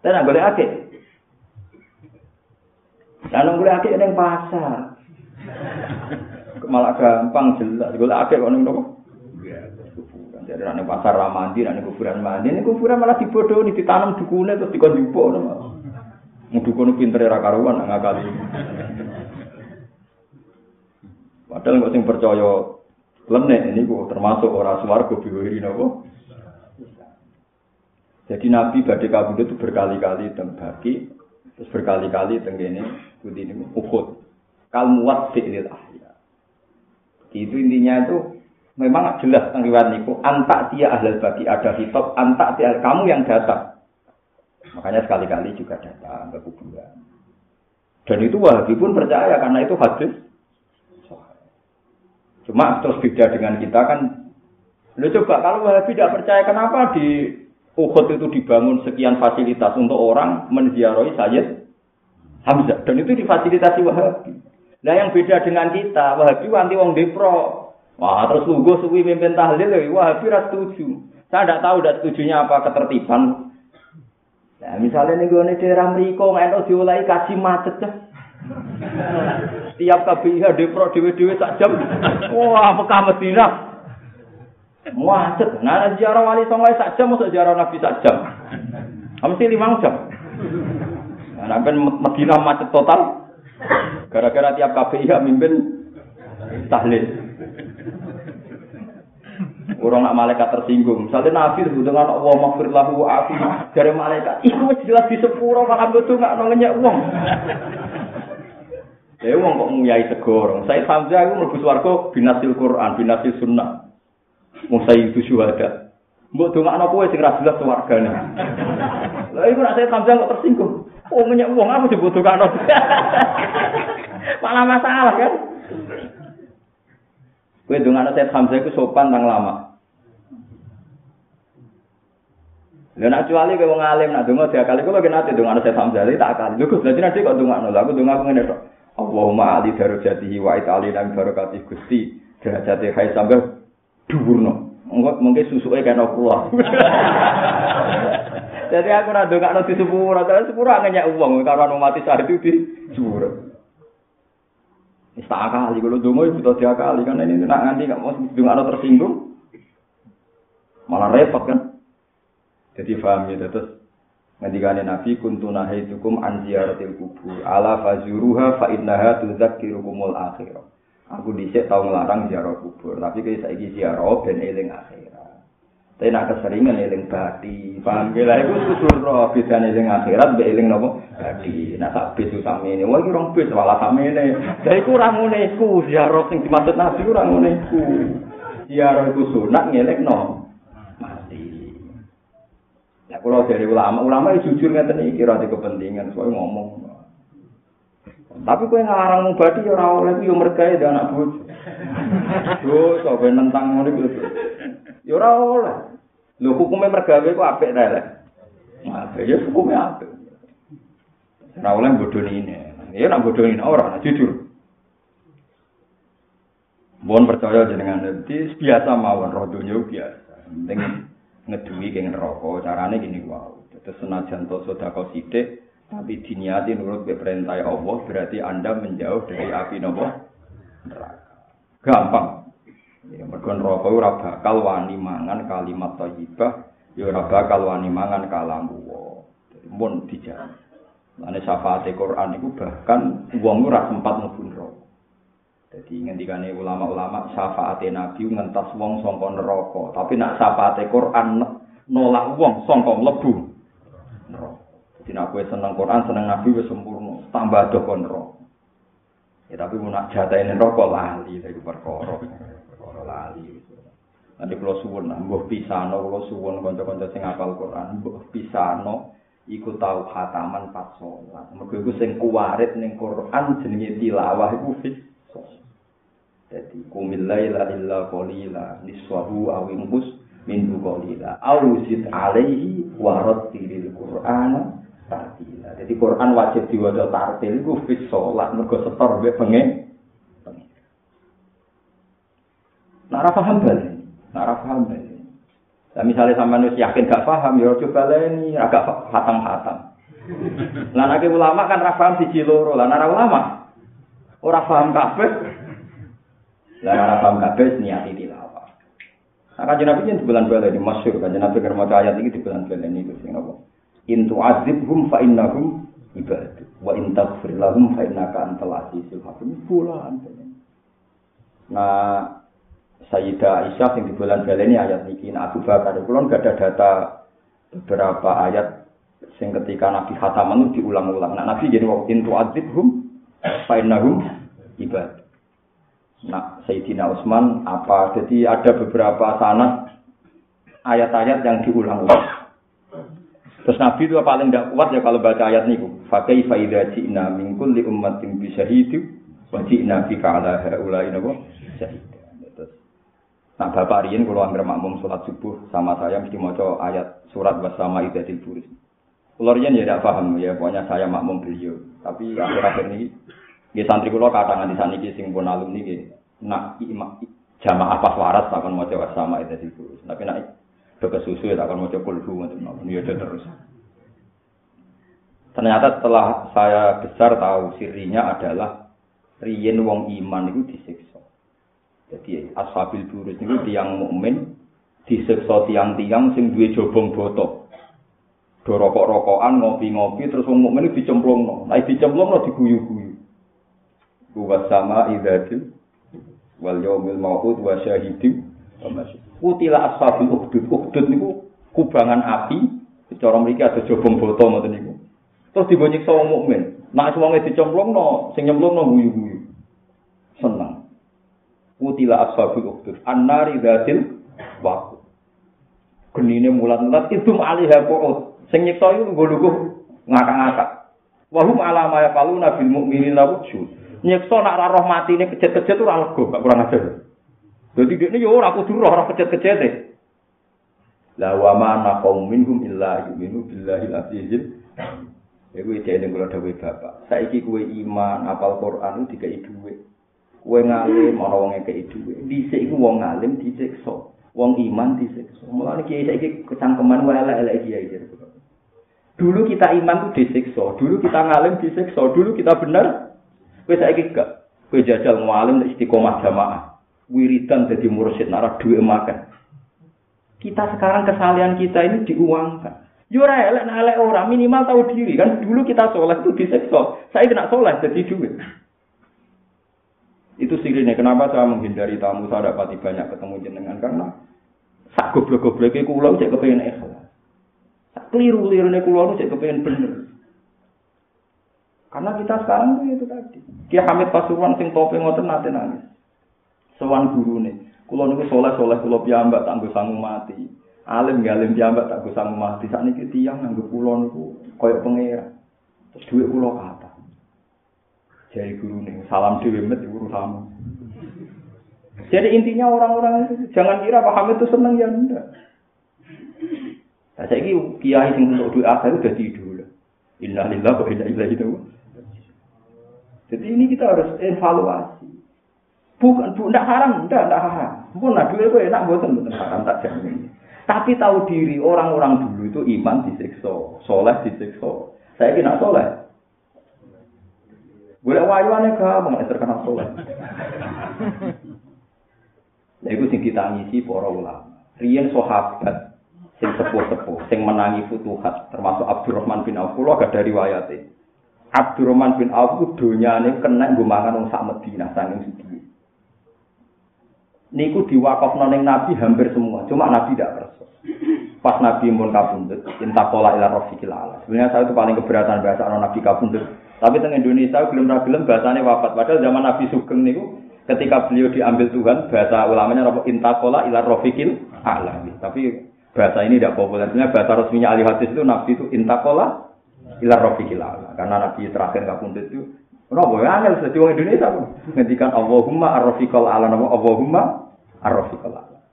Dan boleh ake. Kalau boleh ake yang pasar. Malah gampang jelas. Boleh ake kok neng nopo. Jadi nanti pasar ramandi, nanti kuburan mandi, ini kuburan malah dibodoh, ini ditanam dukunnya terus dikon jupo, mau dukun pinter ya karuan, nggak kali. Padahal nggak sing percaya lenek ini kok termasuk orang suwargo biwiri nopo. Jadi Nabi badai kabudut itu berkali-kali bagi, terus berkali-kali tenggene ini Uhud. Kalmuat fi'lil ahya. Itu intinya itu memang jelas tentang niku antak dia ahlul bagi ada hitop antak dia kamu yang datang. Makanya sekali-kali juga datang ke kuburan. Dan itu Wahabi pun percaya karena itu hadis. Cuma terus beda dengan kita kan. Lu coba kalau Wahabi tidak percaya kenapa di Uhud itu dibangun sekian fasilitas untuk orang menziarahi Sayyid Hamzah dan itu difasilitasi Wahabi. Nah yang beda dengan kita, Wahabi wanti wong depro. Wah terus lugu suwi mimpin tahlil, ya, Wahabi ras setuju. Saya tidak tahu tidak setujunya apa ketertiban. Nah misalnya nih gue daerah Meriko nggak diulai kasih macet ya. Tiap KBIH depro dewe-dewe sak jam. Wah, Mekah Madinah Macet. Nah, ziarah wali songo sak jam masuk ziarah Nabi sak jam. Mesti lima jam. Nah, Madinah macet total. Gara-gara tiap KPI mimpin tahlil. Orang nak malaikat tersinggung. Misalnya Nabi itu dengan Allah maghfir lahu afi dari malaikat. Iku jelas di sepuro malah betul nggak nolenya uang. Ya uang kok nguyai segorong. Saya Hamzah itu merebus warga binasil Quran, binasil sunnah. Musai itu syuhada. Mbok dongakno kowe sing ra jelas wargane. Lah iku nek saya sampeyan kok tersinggung. Oh wong apa disebut dongakno. Malah masalah kan. Kowe dongakno saya Hamzah iku sopan nang lama. Lah nek kecuali kowe wong alim nak donga diakali kula kena ate dongakno saya Hamzah tak akali. Lho Gus, dadi nanti kok dongakno. Lah aku donga ngene tok. Allahumma ali darajatihi wa itali dan barakati Gusti derajate hai sampai dhuwurno. Mungkin susuke kena kula. Jadi aku ora ndongakno di sepuro, tapi sepuro ngenyek wong karo mati saat itu di sepuro. Wis tak kali kalau dongo itu tak kali karena ini nak nganti gak mau ndongakno tersinggung. Malah repot kan. Jadi paham ya terus ngendikane Nabi kuntu nahaitukum an ziyaratil kubur ala fazuruha fa innaha tudzakkirukumul akhirah. Aku dhisik tau nglarang ziarah kubur, tapi kayak saiki ziarah ben eling akhirat. Tapi nak keseringan eling badi, paham ge lah iku susul roh bedane sing akhirat mbek eling napa badi. Nah sak bis samene, wah iki rong bis malah samene. Lah iku ora ngene iku, ziarah sing dimaksud Nabi ora ngene iku. Ziarah iku sunat ngelekno mati. Ya kalau dari ulama, ulama jujur ngeten iki ora kepentingan, soalnya ngomong. Tapi kowe ngarang mubadi ya ora oleh yo mergawe anak bojo. Yo sampe nentang ngono iku. Ya ora oleh. Lho hukume mergawe ku apik ta lek. Apik ya hukume apik. Ora oleh bodoni ini. Ya nak bodoni ora, nah, jujur. Mohon percaya jenengan nanti biasa mawon roh dunia biasa. Penting ngedungi ke neraka. Carane gini wow. Terus senajan to sedekah sithik tapi diniati nurut perintah Allah berarti Anda menjauh dari api nopo neraka. Gampang. Ya, mergo neraka ora bakal wani mangan kalimat thayyibah, ya ora bakal wani mangan kalam wa. Mun dijamin. Lane syafaat Quran itu bahkan wong ora sempat mlebu neraka. Jadi ngendikane ulama-ulama syafaat Nabi ngentas wong sangka neraka, tapi nak syafaat Quran nolak wong sangka mlebu neraka. Jadi nak kue seneng Quran, seneng Nabi wis sempurna. Tambah do konro. Ya tapi mau nak ini rokok lali dari perkara. Lali. Nanti kalau suwun, mbuh pisano, kalau suwun konco-konco sing apal Quran, mbuh pisano, iku tahu khataman pas sholat. Mereka iku sing kuwarit ning Quran jenenge tilawah iku fis. Jadi kumilai la illa qalila niswahu awing bus min qalila. Ausid alaihi warattilil Qur'ana tartila. Jadi Quran wajib diwaca tartil iku fis salat mergo setor mbek pengen. Nah, ora paham bali. Nah, ora paham bali. Nah, misalnya sampean wis yakin gak paham ya coba leni agak hatam-hatam. Lah nek ulama kan ora paham siji loro. Lah nek ulama ora paham kabeh. Lah ora paham kabeh niati tilawah. Nah, kan Nabi di bulan bulan ini masyur kan Nabi kerma ayat ini di bulan bulan ini itu sing apa? in tu'adzibhum fa innahum ibadu wa in taghfir lahum fa innaka antal azizul hakim bulan nah Sayyidah Aisyah yang di bulan ini ayat ini nah Abu Bakar kulon gak ada data beberapa ayat sing ketika Nabi khataman itu diulang-ulang nah Nabi jadi waktu in tu'adzibhum fa innahum ibadu Nah, Sayyidina Utsman apa? Jadi ada beberapa sanad ayat-ayat yang diulang-ulang. Terus Nabi itu paling tidak kuat ya kalau baca ayat niku. Fakai faida ji'na min kulli ummatin bi syahidu wa ji'na bika ala haula'i napa syahid. Terus Nah, Bapak Rian kalau anggere makmum sholat subuh sama saya mesti maca ayat surat bersama idatil buris. Kalau Rian ya tidak paham ya, pokoknya saya makmum beliau. Tapi akhir-akhir ini, di santri kulo katangan di sana ini sing pun alumni nak jamaah pas waras akan maca bersama idatil buris. Tapi nak Beke susu ya tak akan mau coba kulhu macam ya terus. Ternyata setelah saya besar tahu sirinya adalah riyen wong iman itu disiksa. Jadi ashabil burus itu tiang mukmin disiksa tiang-tiang sing duwe jobong botok. Do rokok-rokokan, ngopi-ngopi terus wong mukmin dicemplungno. Nah dicemplungno diguyu-guyu. Buat sama idadil wal yaumil mau'ud wa syahidin wa Kutila ashabil ukhdud. Ukhdud niku kubangan api. Cara mriki ada jobong boto ngoten niku. Terus dibonyek sama mukmin. Nak wonge dicemplungno, sing nyemplungno guyu-guyu. Seneng. Kutila ashabil ukhdud. An-nari dzatil waqt. Genine mulat-mulat itu alihha qu'ud. Sing nyiksa iku nggo ngakak-ngakak. Wahum alama ya palu nabil mukminin la Nyiksa nak ra roh matine kejet-kejet ora lega, gak kurang ajar. Jadi ini yo ora kudu roh kecet-kecet e. La wa ma na qaum minhum illa yu'minu billahi al-azizil. Iku ide ning kula dawuh Bapak. Saiki kowe iman apal Quran dikai dhuwit. Kowe ngalim ana wong ngekeki dhuwit. Dhisik iku wong ngalim disiksa. Wong iman disiksa. Mulane kiai saiki kecangkeman wae elek-elek kiai Dulu kita iman itu disiksa, dulu kita ngalim disiksa, dulu kita benar. Kowe saiki gak. Kowe jajal ngalim istiqomah jamaah. wiridan jadi mursyid narah duit makan. Kita sekarang kesalahan kita ini diuangkan. Yura elek elek orang minimal tahu diri kan dulu kita sholat itu disekso. Saya kena sholat jadi duit. Itu sirine kenapa saya menghindari tamu saya dapati banyak ketemu jenengan karena Sak goblok-gobloke kula cek kepengin ikhlas. Sak kliru-lirune kula cek kepengin bener. Karena kita sekarang tuh itu tadi. Ki Hamid Pasuruan sing tope ngoten nate nangis. Sowan gurune. Kula niku soleh-soleh kula piyambak tak sanggup mati. Alim gak alim piyambak tak sanggup mati. Sakniki tiyang nganggo kula niku kaya pengira. Terus duit kula kata. Jadi guru nih, salam dewi met urusan. Jadi intinya orang-orang itu jangan kira Pak Hamid itu seneng ya enggak. Nah, saya ini kiai sing untuk doa saya udah tidur. Innalillah wa inna ilaihi. Jadi ini kita harus evaluasi. Bukan, bu, enggak haram, enggak, enggak haram. Pun nah duit itu enak, bukan, bukan haram, tak jamin. Tapi tahu diri orang-orang dulu itu iman disiksa, soleh disiksa. Saya kira soleh. Boleh wayuane gampang nek terkenal soleh. Lha iku sing ditangisi para ulama. Riyen sahabat sing sepuh-sepuh sing menangi futuhat termasuk Abdurrahman bin Auf kula gak dari wayate. Abdurrahman bin Auf ku donyane kena nggo mangan wong sak Madinah saking sugih. Niku diwakafno ning Nabi hampir semua, cuma Nabi tidak kerso. Pas Nabi mun kabundut, intakola ila rafiqil ala. Sebenarnya saya itu paling keberatan bahasa Nabi kabundut. Tapi teng Indonesia gelem ra gelem bahasane wafat. Padahal zaman Nabi Sugeng niku ketika beliau diambil Tuhan bahasa ulamanya apa intakola ila rofiqil ala. Tapi bahasa ini tidak populer. Sebenarnya bahasa resminya ahli hadis itu Nabi itu intakola ila rofiqil ala. Karena Nabi terakhir kabundut itu Kenapa ya angel sedih orang Indonesia ngendikan Allahumma ar-rafiqal ala nama Allahumma ar-rafiqal ala.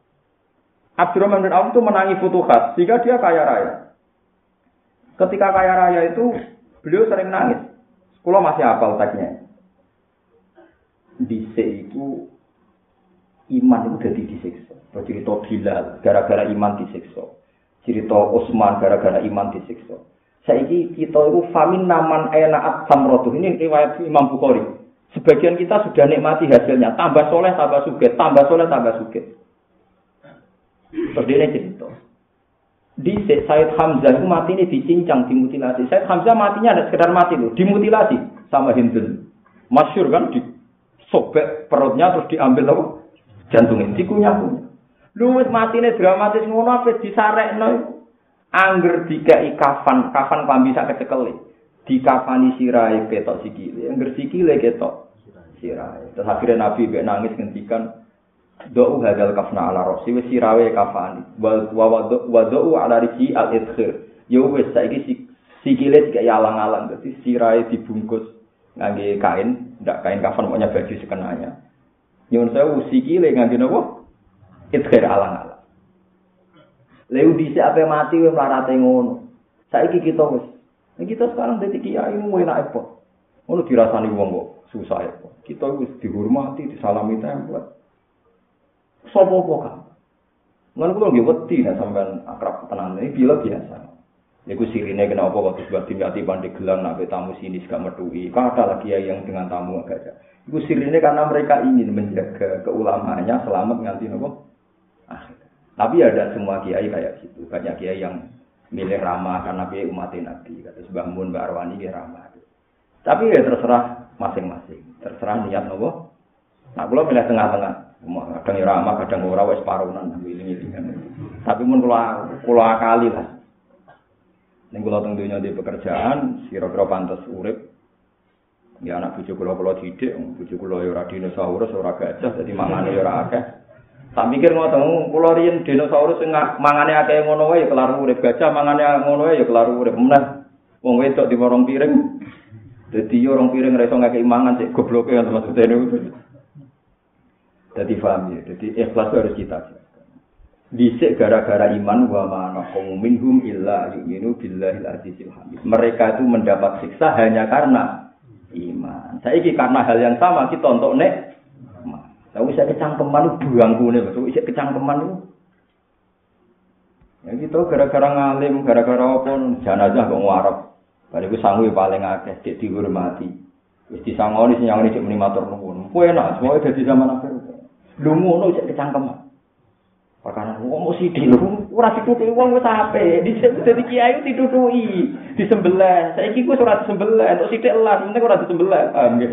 Abdurrahman bin Auf itu menangi futuhat sehingga dia kaya raya. Ketika kaya raya itu beliau sering nangis. Kalau masih apal teksnya. Dise itu iman itu jadi disiksa. Cerita Bilal gara-gara iman disiksa. Cerita Utsman gara-gara iman disiksa. Saiki kita itu famin naman enaat samrotu. Ini riwayat Imam Bukhari. Sebagian kita sudah nikmati hasilnya. Tambah soleh, tambah suge. Tambah soleh, tambah suge. Terus dia di Said Hamzah itu mati ini dicincang, dimutilasi. Said Hamzah matinya ada sekedar mati loh, dimutilasi sama Hindun. Masyur kan, disobek perutnya terus diambil apa? Jantungnya, dikunyah punya. Lu mati ini dramatis ngono apa disarek no. Angger dikai kafan, kafan klambi sak kecekeli. Di kafani sirai ketok sikile, angger sikile ketok sirai. Terus akhirnya Nabi nangis ngendikan do'u hadal kafna ala rosi wis sirawe kafani wa wa do'u ala risi al idkhir yo wis saiki sikile kayak alang-alang dadi sirahe dibungkus ngangge kain ndak kain kafan pokoknya baju sekenanya nyuwun sewu sikile ngangge napa idkhir alang-alang Leu dhisik ape mati wis mlarate ngono. Saiki kita. Nek kita sekarang dadi kiai mu enak apa? Ngono dirasani wong kok susah apa. Kita wis dihormati, disalami template. Sopo apa kan? Ngan kula nggih wedi nek sampean akrab tenan iki bila biasa. Niku sirine kenapa kok sebab tingati pandai gelang nak tamu sini gak metui. Kata lagi yang dengan tamu agak ada. Iku sirine karena mereka ingin menjaga keulamanya selamat nganti nopo akhir. Tapi ada semua kiai kayak gitu. Banyak kiai yang milih ramah karena kiai umat Nabi. Kata sebab mun Mbak Arwani dia ramah. Tapi ya terserah masing-masing. Terserah niat nopo. Nah, kalau milih tengah-tengah. Kadang ora ama kadang ora wis parunan ngiling-ngilingan tapi mun kula kula akali lah. Ning kula teng dunya di pekerjaan sira-sira pantes urip. Ya anak bojo kula kula didik bojo kula ya ora dinosaurus ora gajah dadi mangane ya ora akeh. Tak mikir ngoten kula riyen dinosaurus sing mangane akeh ngono wae ya kelar urip. Gajah mangane ngono wae ya kelar urip. Meneh wong wedok di warung piring. Dadi orang piring ra iso ngakeh mangan sik gobloke ya maksudnya Jadi paham ya. Jadi ikhlas itu harus kita Disik gara-gara iman wa mana minhum illa yu'minu billahi azizil hamid. Mereka itu mendapat siksa hanya karena iman. Saya ini karena hal yang sama kita untuk nek. Tapi saya kecangkeman buang kune, saya kecangkeman itu. Ya gitu gara-gara ngalim, gara-gara apa jenazah kok ngarep. Bari ku sanggup paling akeh dik dihormati. Wis disangoni sing nyangoni cek muni matur nuwun. Kuwi enak, semoga dadi zaman akhir. Lu ngono cek kecangkeman. Perkara wong mesti di lu ora ditutuki wong wis ape. Dhisik dadi kiai ditutuki, disembelih. Saiki ku ora disembelih, entuk sithik elas, penting ora disembelih. Paham ya?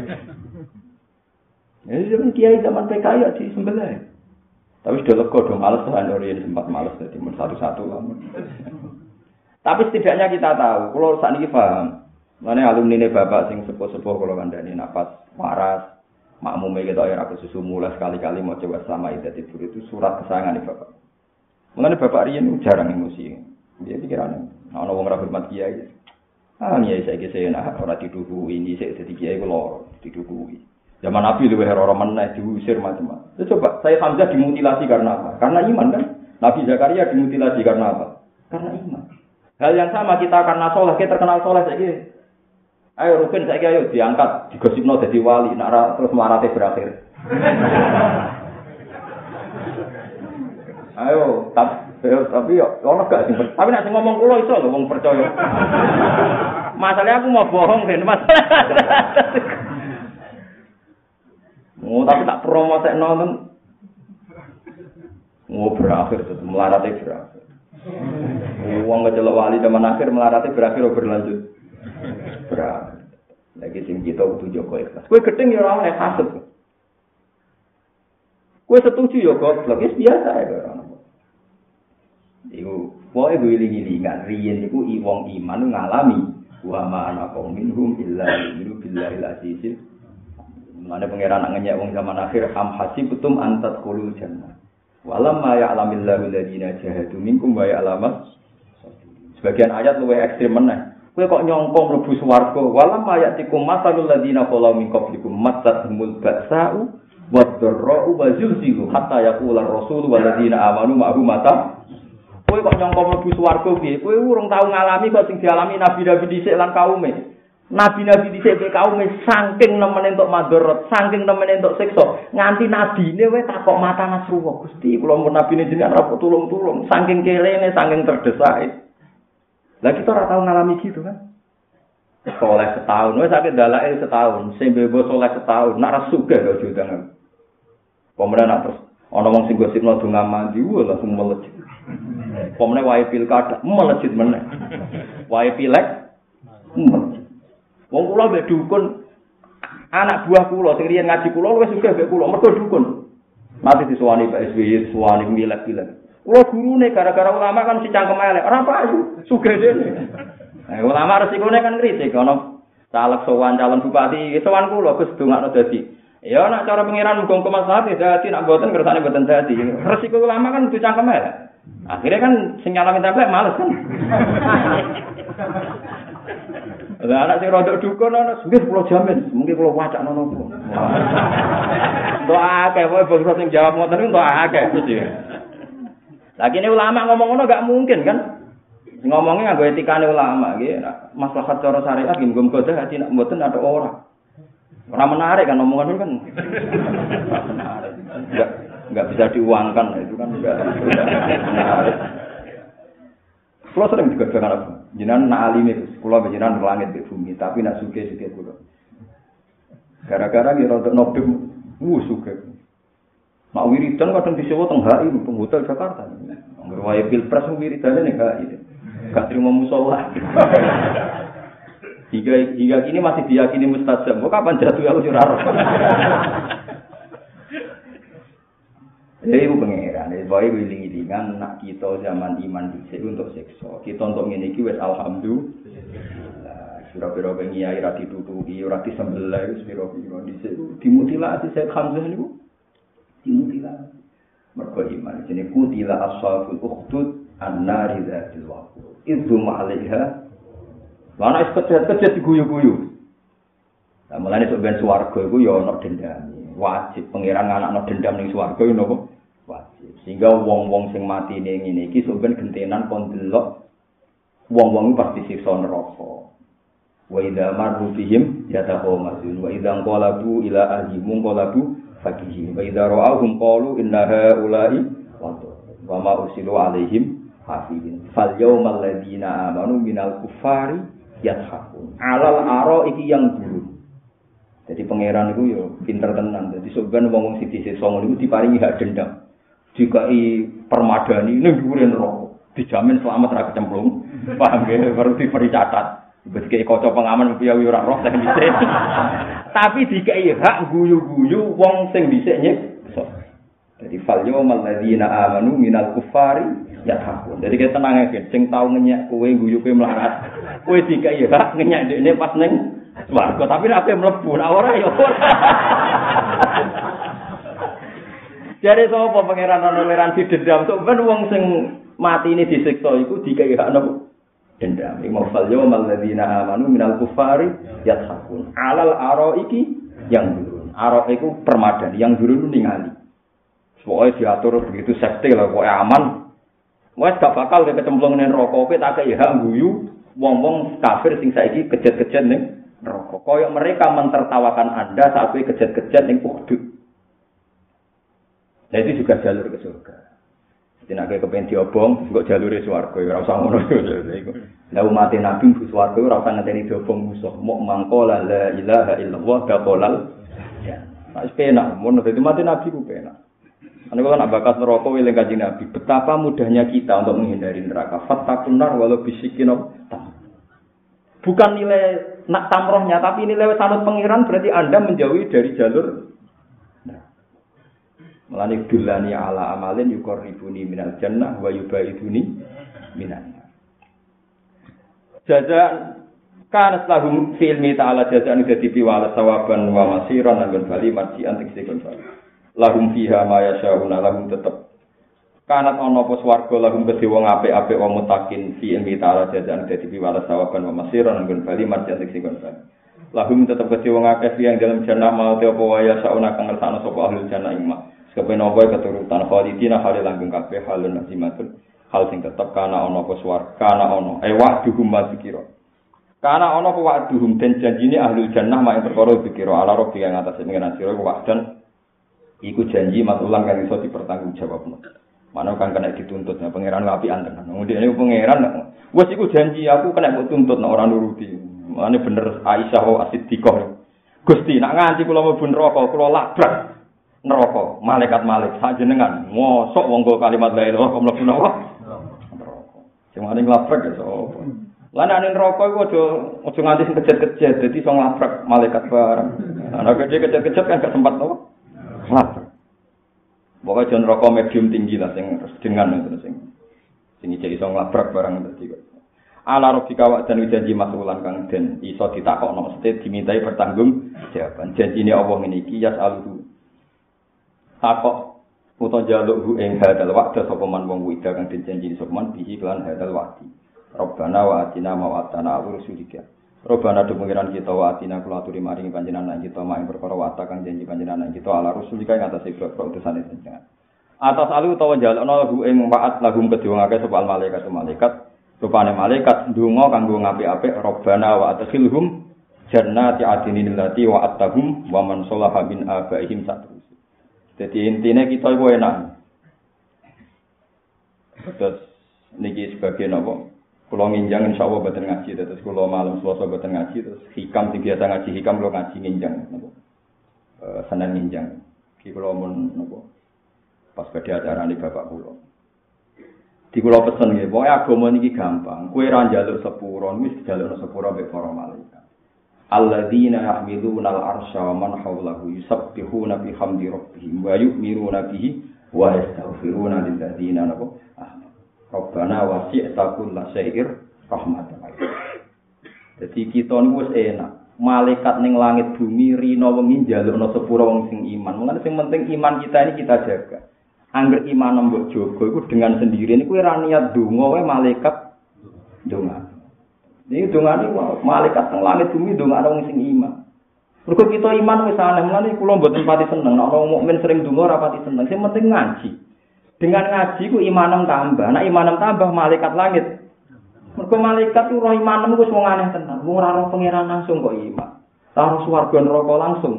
Ya zaman kiai zaman PKI ya disembelih. Tapi sudah lega, udah males lah, Nurian sempat males jadi satu-satu lah. Tapi setidaknya kita tahu, kalau saat ini paham, mana alumni ini bapak sing sepuh-sepuh kalau kandani nafas waras, makmumnya kita ya aku susu mulai sekali-kali mau coba sama ida tidur itu surat kesayangan nih bapak. Mengenai bapak Rian itu jarang emosi. Dia pikirannya, nah orang rapi mati kiai. Ah nih saya kisah nah orang tidur ini saya jadi kiai kalau tidur Zaman Nabi lebih orang mana diusir macam-macam. Ya, coba saya Hamzah dimutilasi karena apa? Karena iman kan? Nabi Zakaria dimutilasi karena apa? Karena iman. Hal yang sama kita karena soleh, kita terkenal soleh saya Ayo Rukin saya ayo diangkat digosipno jadi wali, nak terus marate berakhir. ayo, tapi tapi yo ono gak sih? Tapi nak ngomong kulo iso lho wong percaya. Masalahnya aku mau bohong kan masalah. Oh, tapi tak promo saya nonton. Oh, berakhir tuh, melarati berakhir. Uang ngejelok wali zaman akhir melarati berakhir berlanjut. Berakhir. Lagi sing kita butuh Joko ikhlas. Kue gedeng ya orang yang hasut. Kue setuju ya kok, lagi biasa ya orang. Iku, pokoknya gue iling-ilingan, riyen iku iwong iman ngalami. Wa ma ana minhum illa yu'minu billahi al-azizil Mana pangeran ngenyek wong zaman akhir ham betum antat kulul jannah. Walam ma ya'lamillahu alladziina jahadu minkum wa ya'lamas. Sebagian ayat luwih ekstrem meneh. Kowe kok nyongkong mlebu swarga. Walam ma ya'tikum masalul ladziina qalu min qablikum mattathumul ba'sa'u wad-dharra'u wa zulzilu hatta yaqula ar-rasul wal ladziina amanu ma'hu mata Kowe kok nyongkong mlebu swarga piye? Kowe urung tau ngalami kok sing dialami nabi-nabi dhisik lan kaume. Nabi-nabi di sini kaum saking nemen untuk madorot, saking nemen untuk sekso, nganti nabi ini wes takok mata nasruwa gusti, kalau mau nabi ini jenengan rapor tulung tulung, saking kelene, saking terdesak. Lah kita orang tahu ngalami gitu kan? Soleh setahun, wes sakit dalai setahun, sembebo soleh setahun, nak rasuka gak juta kan? Pemerintah nak terus, ono wong sing gosip no dunga mandi, wah langsung melejit. Pemerintah wae pilkada, melejit mana? Wae pilek, melejit. Wong kula mbek dukun anak buah kula sing riyen ngaji kula wis sugih mbek kula mergo dukun. Mati disuwani Pak SBY, suwani milek-milek. Kula gurune gara-gara ulama kan si cangkem elek, ora payu, sugih dene. Nah, ulama resikone kan kritik ana caleg sowan calon bupati, sowan kula Gus dongakno dadi. Ya nak cara pengiran muga kemaslahat ya dadi nak mboten kersane mboten dadi. Resiko ulama kan dicangkem elek. Akhirnya kan sing nyalamin template males kan. Lah anak sing rodok dukun ana nggih kula jamin, mungkin kula wacak nono. Entuk akeh wae bangsa sing jawab ngoten entuk akeh mesti. Lagi ini ulama ngomong ngono gak mungkin kan? Ngomongnya nganggo etikane ulama nggih, maslahat cara syariat nggih muga-muga hati nak mboten ada orang. Ora menarik kan omongan itu kan. menarik. Enggak bisa diuangkan itu kan enggak menarik. Kalau sering juga dengan apa? Jinan nak alimi, kalau jinan langit di bumi, tapi nak suke suke kulo. Gara-gara dia untuk nobim, wuh suke. Mak wiridan kadang disewa teng HI, teng hotel Jakarta. Ngerwaya pilpres wiridan ini HI. Gak terima musola. hingga hingga kini masih diyakini mustajab. Mau kapan jatuh aku curah Jadi itu pengeran, jadi boy wiling-wilingan nak kita zaman iman bisa untuk sekso. Kita untuk ini wes alhamdulillah. Sura-sura pengiai rati tutupi, rati sembelah, sura-sura di dimutilasi saya hamzah ini. Mereka iman, jadi kutila asfalul ukhtud an-nari dhatil waqur. Itu ma'alaiha. Mana is kejat-kejat diguyu-guyu. Nah, mulanya sebenarnya suarga itu ya ada dendam. Wajib pengiran anak-anak dendam di suarga itu wajib. Sehingga wong-wong sing mati ning ngene iki sampeyan gentenan kon delok wong-wong pasti siksa neraka. Wa idza marru bihim yataqamazun wa idza qalabu ila ahlihim qalabu fakihim wa idza ra'awhum qalu inna haula'i wa ma usilu alaihim hafidin. Fal yawmal ladzina amanu minal kufari yathakun. Alal aro iki yang dulu. Jadi pangeran itu yo pinter tenan. Jadi sebenarnya wong wong sisi sisi songo itu diparingi hak dendam. dikai permadani ning dhuwure neraka dijamin selamat ra kecemplung paham ge baru diberi catat wis kaya kaca pengaman piye ora roh sing tapi dikai hak guyu-guyu wong sing dhisik nyek Jadi fal yawmal ladzina amanu minal kufari yathakun. Jadi kita tenang aja, sing tau ngenyek kowe guyu kowe melarat. Kowe dikai hak ngenyek dekne pas ning swarga, tapi nek ape mlebu ora ora ya ora. Jadi sapa pangeran ana toleransi dendam sok ben wong sing mati ini disiksa iku dikai hak nopo? Dendam. Iku fal yawmal ladzina amanu minal kufari yathakun. Alal araiki yang dulu. Arok permadani, yang dulu ningali. Pokoknya diatur begitu safety lah, pokoknya aman. Wes gak bakal ke kecemplung ning neraka kowe tak hak guyu wong-wong kafir sing saiki kejet-kejet ning neraka. Kaya mereka mentertawakan Anda saat kowe kejet-kejet ning Uhud. Nah itu juga jalur ke surga. Jadi nak kepengen diobong, kok jalur swarga ora usah ngono iku. Lah umat Nabi bu swarga ora usah ngenteni diobong musuh. Mok mangkola la ilaha illallah daqolal. Ya. Nah, penak, mun dadi mati Nabi ku penak. Ane kalau nak bakas neraka wiling kaji Nabi, betapa mudahnya kita untuk menghindari neraka. Fatakun nar walau bisikin Bukan nilai nak tamrohnya, tapi nilai sanut pengiran berarti Anda menjauhi dari jalur Melani dulani ala amalin yukorribuni minal jannah wa yubaiduni minan. Jaza kan lahum fi ilmi ta'ala jazaan dadi piwala sawaban wa masiran lan bali marjian tiksikun bali. Lahum fiha ma yasyauna lahum tetep. Kanat ana apa swarga lahum kedhe wong apik-apik wong mutakin fi ilmi ta'ala jajan dadi piwala sawaban wa masiran nggon bali marjan sing kon bali. Lahum tetep kedhe wong akeh yang dalam jannah mau te apa waya kang ngersakno sapa ahli jannah ing sekepen apa keturutan? Khalidina hale langgeng kabeh halun nazimatun hal sing tetep kana ana apa swarga kana ana eh wa'duhum mazkira kana ana apa wa'duhum? Den janjine ahli jannah mak perkara dikira ala rabbi yang atas pengenan sira wa'dan. Iku janji matulang kan iso dipertanggungjawab. Mana kan kena dituntut ya pangeran api anten. Kemudian ini pangeran wes iku janji aku kena mbok tuntut nek ora nuruti. Mane bener Aisyah wa Siddiqah. Gusti nak nganti kula mlebu neraka kula labrak neraka malaikat malik sajenengan mosok wong kalimat la ilaha illallah mlebu neraka. Sing mari nglabrak ya sapa. Lah nek neraka iku aja aja nganti sing kejet-kejet dadi iso nglabrak malaikat bareng. Ana kejet-kejet kan gak sempat nopo. lapar. Pokoknya jangan rokok medium tinggi lah, sing dengan itu sing jadi iso nglabrak barang tadi. Ala robi kawak dan janji masulan kang den iso ditakok no mesti dimintai bertanggung jawaban janji ini Allah ini kias aluhu takok uto jaluk hu ing hadal waktu sopaman wong wida kang den janji sopaman bihi kelan hadal wakti Robbana wa atina ma wa atana rusulika Robana do pengiran kita wa atina kula aturi maringi panjenengan kita mak perkara wa kang janji panjenengan kita ala rasul iki ing atase utusan panjenengan. Atas alu utawa jalukna lahu ing waat lahum kedua ngake sapa malaikat malaikat rupane malaikat ndonga kanggo ngapik-apik Robbana wa adkhilhum jannati adinin wa attahum wa man salaha min abaihim satrus. Jadi intinya kita iku enak. Terus niki sebagai nopo? Kulo nginjang insya Allah badan ngaji, terus kulo malam selasa badan ngaji, terus hikam sing biasa ngaji hikam kulo ngaji nginjang, nopo e, seneng nginjang. Ki kulo mun nopo pas pada acara ini bapak kulo. Di kulo pesen ya, pokoknya agama ini gampang. Kue ranjaluk sepuro, wis jaluk sepuro be para malaikat. Alladzina yahmiluna al-arsha wa man hawlahu yusabbihuna bihamdi rabbihim wa yu'minuna bihi wa yastaghfiruna lil ladzina nabo Rabbana wasi'ta kulla syai'ir rahmatan. Jadi kita niku wis enak. Malaikat ning langit bumi rino wengi njalukno sepuro wong sing iman. Mulane sing penting iman kita ini kita jaga. Angger iman mbok jaga iku dengan sendiri niku ora niat donga wae malaikat donga. Ini donga niku malaikat ning langit bumi donga wong sing iman. Mergo kita iman wis aneh, mulane kula mboten pati seneng nek wong mukmin sering donga ora pati seneng. Sing penting ngaji. Dengan ngaji ku imanem tambah. Nah imanem tambah malaikat langit. Mergo malaikat ku roh imanem ku wong aneh. Wong ora roh pangeran langsung kok iman. Ora roh swarga neraka langsung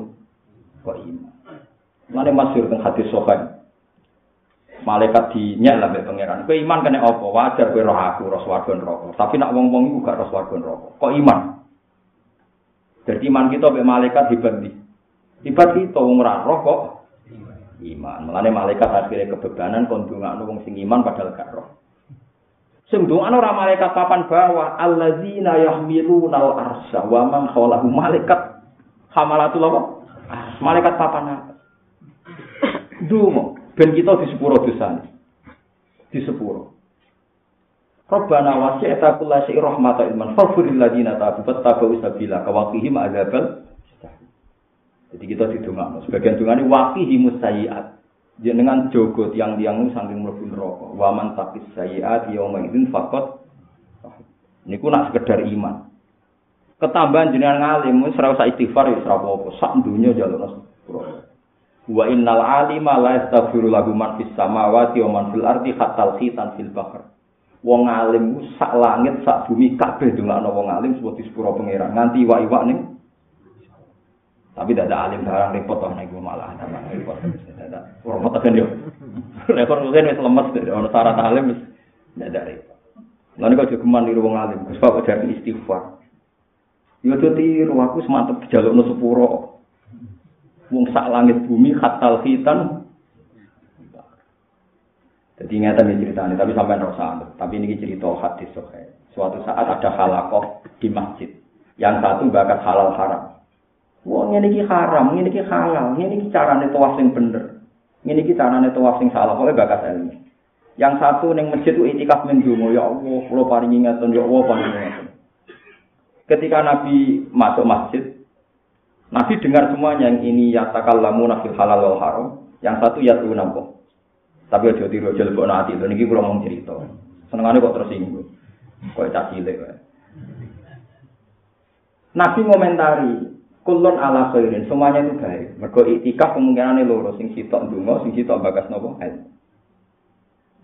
kok iman. Mane masyhur teng hadis sahih. Malaikat dinyek lah pangeran. Kowe iman kene apa? Wajar kowe roh aku roh swarga neraka. Tapi nak wong-wong iku gak roh swarga neraka. Kok iman? Jadi iman kita mbek malaikat iki. Hebat kita wong ora roh kok iman. Mulane malaikat akhirnya kebebanan kon ndongakno wong sing iman padahal gak roh. Sing ndongakno ora malaikat papan bawah alladzina yahmiluna al-arsya wa man khalahu malaikat hamalatul apa? Malaikat papan atas. Dungo, Ben kita di sepuro dosa. Di sepuro. Rabbana wasi'ta kulla syai'in rahmatan ilman faghfir lil ladzina tabu fattabu sabila kawaqihim adzabal Jadi kita didongakno. Sebagian dongane waqihimus sayyi'at. Jenengan jogo tiang-tiang saking mlebu neraka. Wa man taqis sayyi'at yauma idzin faqat niku nak sekedar iman. Ketambahan jenengan ngalim wis ora usah istighfar wis ora apa-apa. Sak dunya jaluk Wa innal alima la yastaghfiru lahu man fis samawati wa man fil ardi hatta khitan fil bahr. Wong alim sak langit sak bumi kabeh dongakno wong alim sebut sepuro pangeran nganti iwak-iwak ning Tapi tidak ada alim barang repot toh nek malah tambah repot. Tidak repot kan yo. Nek kon mungkin wis lemes ono syarat alim wis tidak ada repot. Lalu kau jogeman di ruang alim, Gus Pak jadi istighfar. Yo tuh tiru aku semantep jaluk no sepuro. Wong sak langit bumi khatal khitan. Jadi ingatan ini ceritanya, tapi sampai rasa Tapi ini cerita hadis sohe. Suatu saat ada halakoh di masjid. Yang satu bakat halal haram. Wah, ini haram, ini halal, ini carane tawaf sing bener. Ini carane tawaf sing salah, pokoknya bakat ilmu. Yang satu neng masjid itu itikaf mendungo, ya Allah, kalau paling ingatan, ya Allah paling ingatan. Ketika Nabi masuk masjid, Nabi dengar semuanya yang ini ya takallamu nafil halal wal haram, yang satu ya tuh nampo. Tapi aja tiru aja lebok nanti, itu niki kalau mau cerita. Senengannya kok tersinggung, kok caci Nabi ngomentari, kulon ala khairin. Semuanya itu baik. Mergo iktikaf kemungkinan loro sing sitok ndonga sing sitok bagas nopo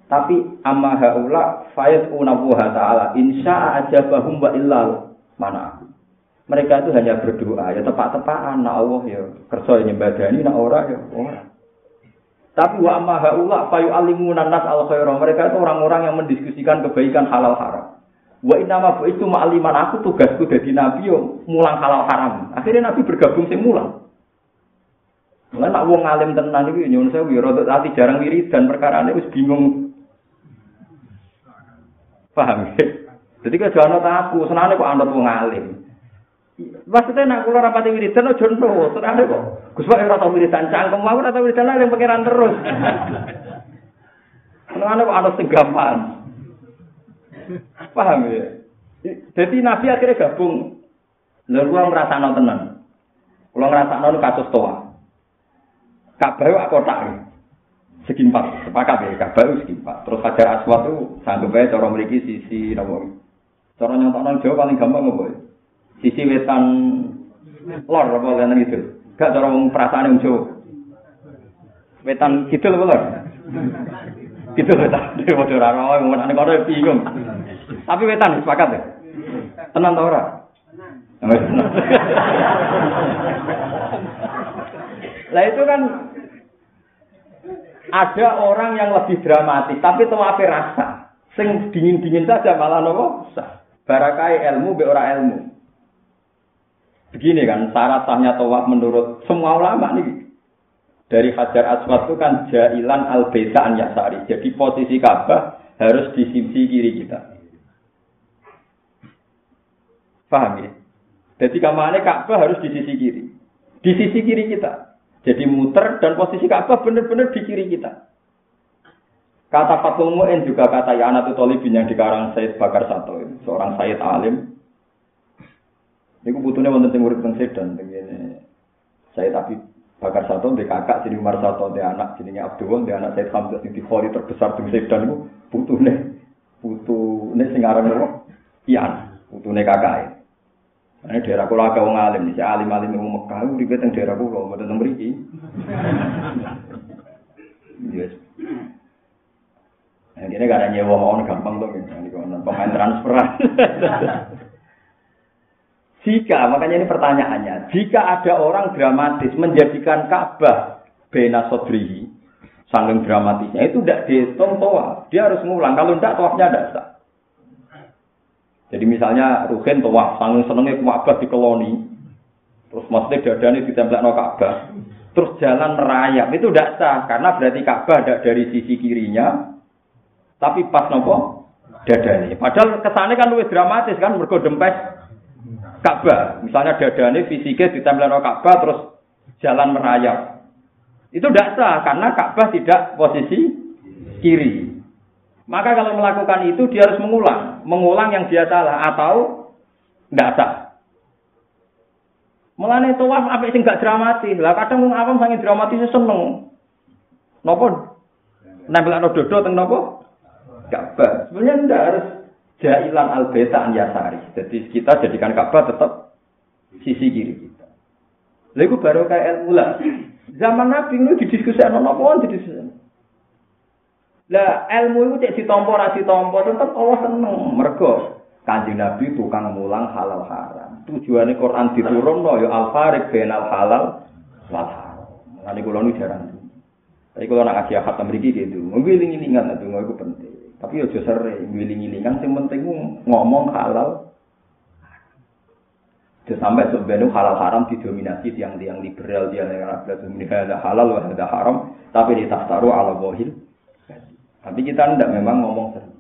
tapi amma haula fayat unabuha ta'ala. Insya ajabahum wa illal mana mereka itu hanya berdoa ya tepat-tepatan nak Allah ya kerja nyembadani nak ora ya ora tapi wa amma haula fayu alimuna nas al khairah mereka itu orang-orang yang mendiskusikan kebaikan halal haram Wa inama itu ma'aliman aku tugasku jadi nabi yo mulang halal haram. Akhirnya nabi bergabung sing mulang. Mulai nak wong alim tenan iki nyuwun ya rada ati jarang dan perkara ini wis bingung. Paham? Jadi kalau jangan aku, senane kok anut wong alim. Maksudnya nak kula rapati wiridan aja nurut, senane kok. Gus Pak ora tau wiridan cangkem, aku ora tau wiridan yang pangeran terus. Senane kok anut sing gampang. Paham ya? Jadi Nabi akhirnya gabung. Lalu gua merasa tenan. Kalau ngerasa nonton kasus toa. Ka'bah itu kotak. Segi empat. Sepakat ya. Ka'bah itu segi empat. Terus Hajar Aswad itu sanggup aja cara memiliki sisi nopo. Cara nyontok Jawa paling gampang apa ya? Sisi wetan lor apa lain gitu. Gak cara wong perasaan yang Jawa. Wetan gitu loh lor. Gitu wetan. Dia mau curang, mau nanya kau bingung. Tapi wetan sepakat ya? Tenang tau ora? Lah itu kan ada orang yang lebih dramatis, tapi apa rasa. Sing dingin-dingin saja malah nopo Barakai ilmu be ora ilmu. Begini kan syarat sahnya tawaf menurut semua ulama nih. Dari Hajar Aswad itu kan jailan al an yasari. Jadi posisi Ka'bah harus di sisi kiri kita. Paham ya? Jadi kamarnya Ka'bah harus di sisi kiri. Di sisi kiri kita. Jadi muter dan posisi Ka'bah benar-benar di kiri kita. Kata Fatul Mu'in juga kata Yanatu Tolibin yang dikarang Said Bakar Sato. Seorang Said Alim. Ini kebutuhannya wonten sing urip teng Sedan begini. Said Abi Bakar Sato di kakak sini Umar Sato di anak sini Abdul di anak Said Hamzah di Khori terbesar di Sedan itu butuhnya butuhnya sing aran Ian butuhnya kakak. Ini daerah kula agak wong alim, si alim-alim wong Mekah uripe teng daerah kula, mboten teng mriki. Yes. Ini gak ada nyewa mau gampang tuh, ini pemain transfer. jika, makanya ini pertanyaannya, jika ada orang dramatis menjadikan Ka'bah bena sodrihi, saking dramatisnya, itu tidak dihitung toa, dia harus ngulang, kalau tidak toafnya tidak sah. Jadi misalnya Ruhin wah sanging senengnya Ka'bah di koloni, terus maksudnya dadanya ditempel no Ka'bah, terus jalan merayap itu tidak sah karena berarti Ka'bah ada dari sisi kirinya, tapi pas nopo dadanya. Padahal kesannya kan lebih dramatis kan mergo dempes Ka'bah. Misalnya dadanya fisiknya ditempel no Ka'bah terus jalan merayap. Itu tidak sah karena Ka'bah tidak posisi kiri. Maka kalau melakukan itu dia harus mengulang, mengulang yang dia salah atau tidak sah. Mulane tawaf apa sing gak dramatis. Lah kadang wong awam sange dramatis seneng. Napa? Nempel dodo teng napa? Ka'bah. Sebenarnya ndak harus jailan al an yasari. Jadi kita jadikan Ka'bah tetap sisi kiri kita. Lalu baru kayak ilmu lah. Zaman Nabi itu didiskusi ana napa didiskusi. Lah ilmu itu cek ditampa ra ditampa tetep Allah seneng. Mergo Kanjeng Nabi tukang mulang halal haram. Tujuannya Quran diturun no, ya al farik benal halal wal haram. Nanti kalau ini jarang. Tapi kalau nak kasih khatam meriki gitu, ngiling-ngilingan itu nggak itu penting. Tapi ya jauh sering ngiling-ngilingan, yang penting ngomong halal. Jadi sampai sebenarnya halal haram didominasi tiang-tiang liberal, tiang yang ada halal, ada haram, tapi di taru ala bohil. Tapi kita tidak memang ngomong sering.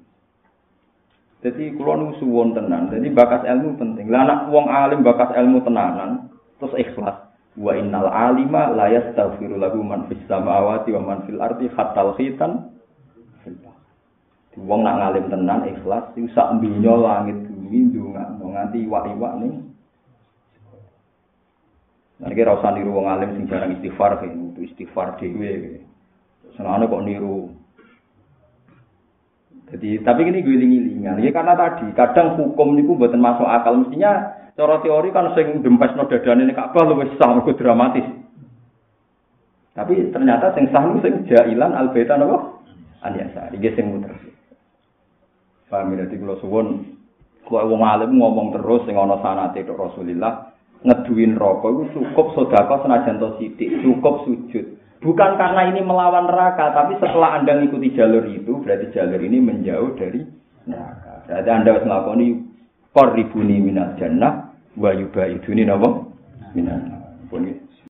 Jadi kalau nu suwon tenan, jadi bakas ilmu penting. Lah anak wong alim bakas ilmu tenanan, terus ikhlas. Wa innal alima la yastaghfiru lahu man fis samawati wa man fil ardi hatta khitan. Wong nak ngalim tenan ikhlas, iku sak mbinyo langit bumi ndongakno nganti iwak-iwak ning Nah, ini rasa niru wong alim sing jarang istighfar, itu istighfar dhewe. Senane kok niru jadi tapi ini giling-gilingan. Ya karena tadi kadang hukum niku buatan masuk akal mestinya cara teori kan sing dempes no dadane ini Ka'bah luwih sah mergo dramatis. Tapi ternyata sing sah niku sing jailan al baita napa? Aniasa. Iki sing muter. Paham ya kula suwun kok wong alim ngomong terus sing ana sanate tok Rasulillah ngeduin rokok itu cukup sedekah senajan to sithik, cukup sujud. Bukan karena ini melawan neraka, tapi setelah Anda mengikuti jalur itu, berarti jalur ini menjauh dari neraka. Berarti Anda harus melakukan ini, korribuni minat jannah, wa yuba iduni nabo minat.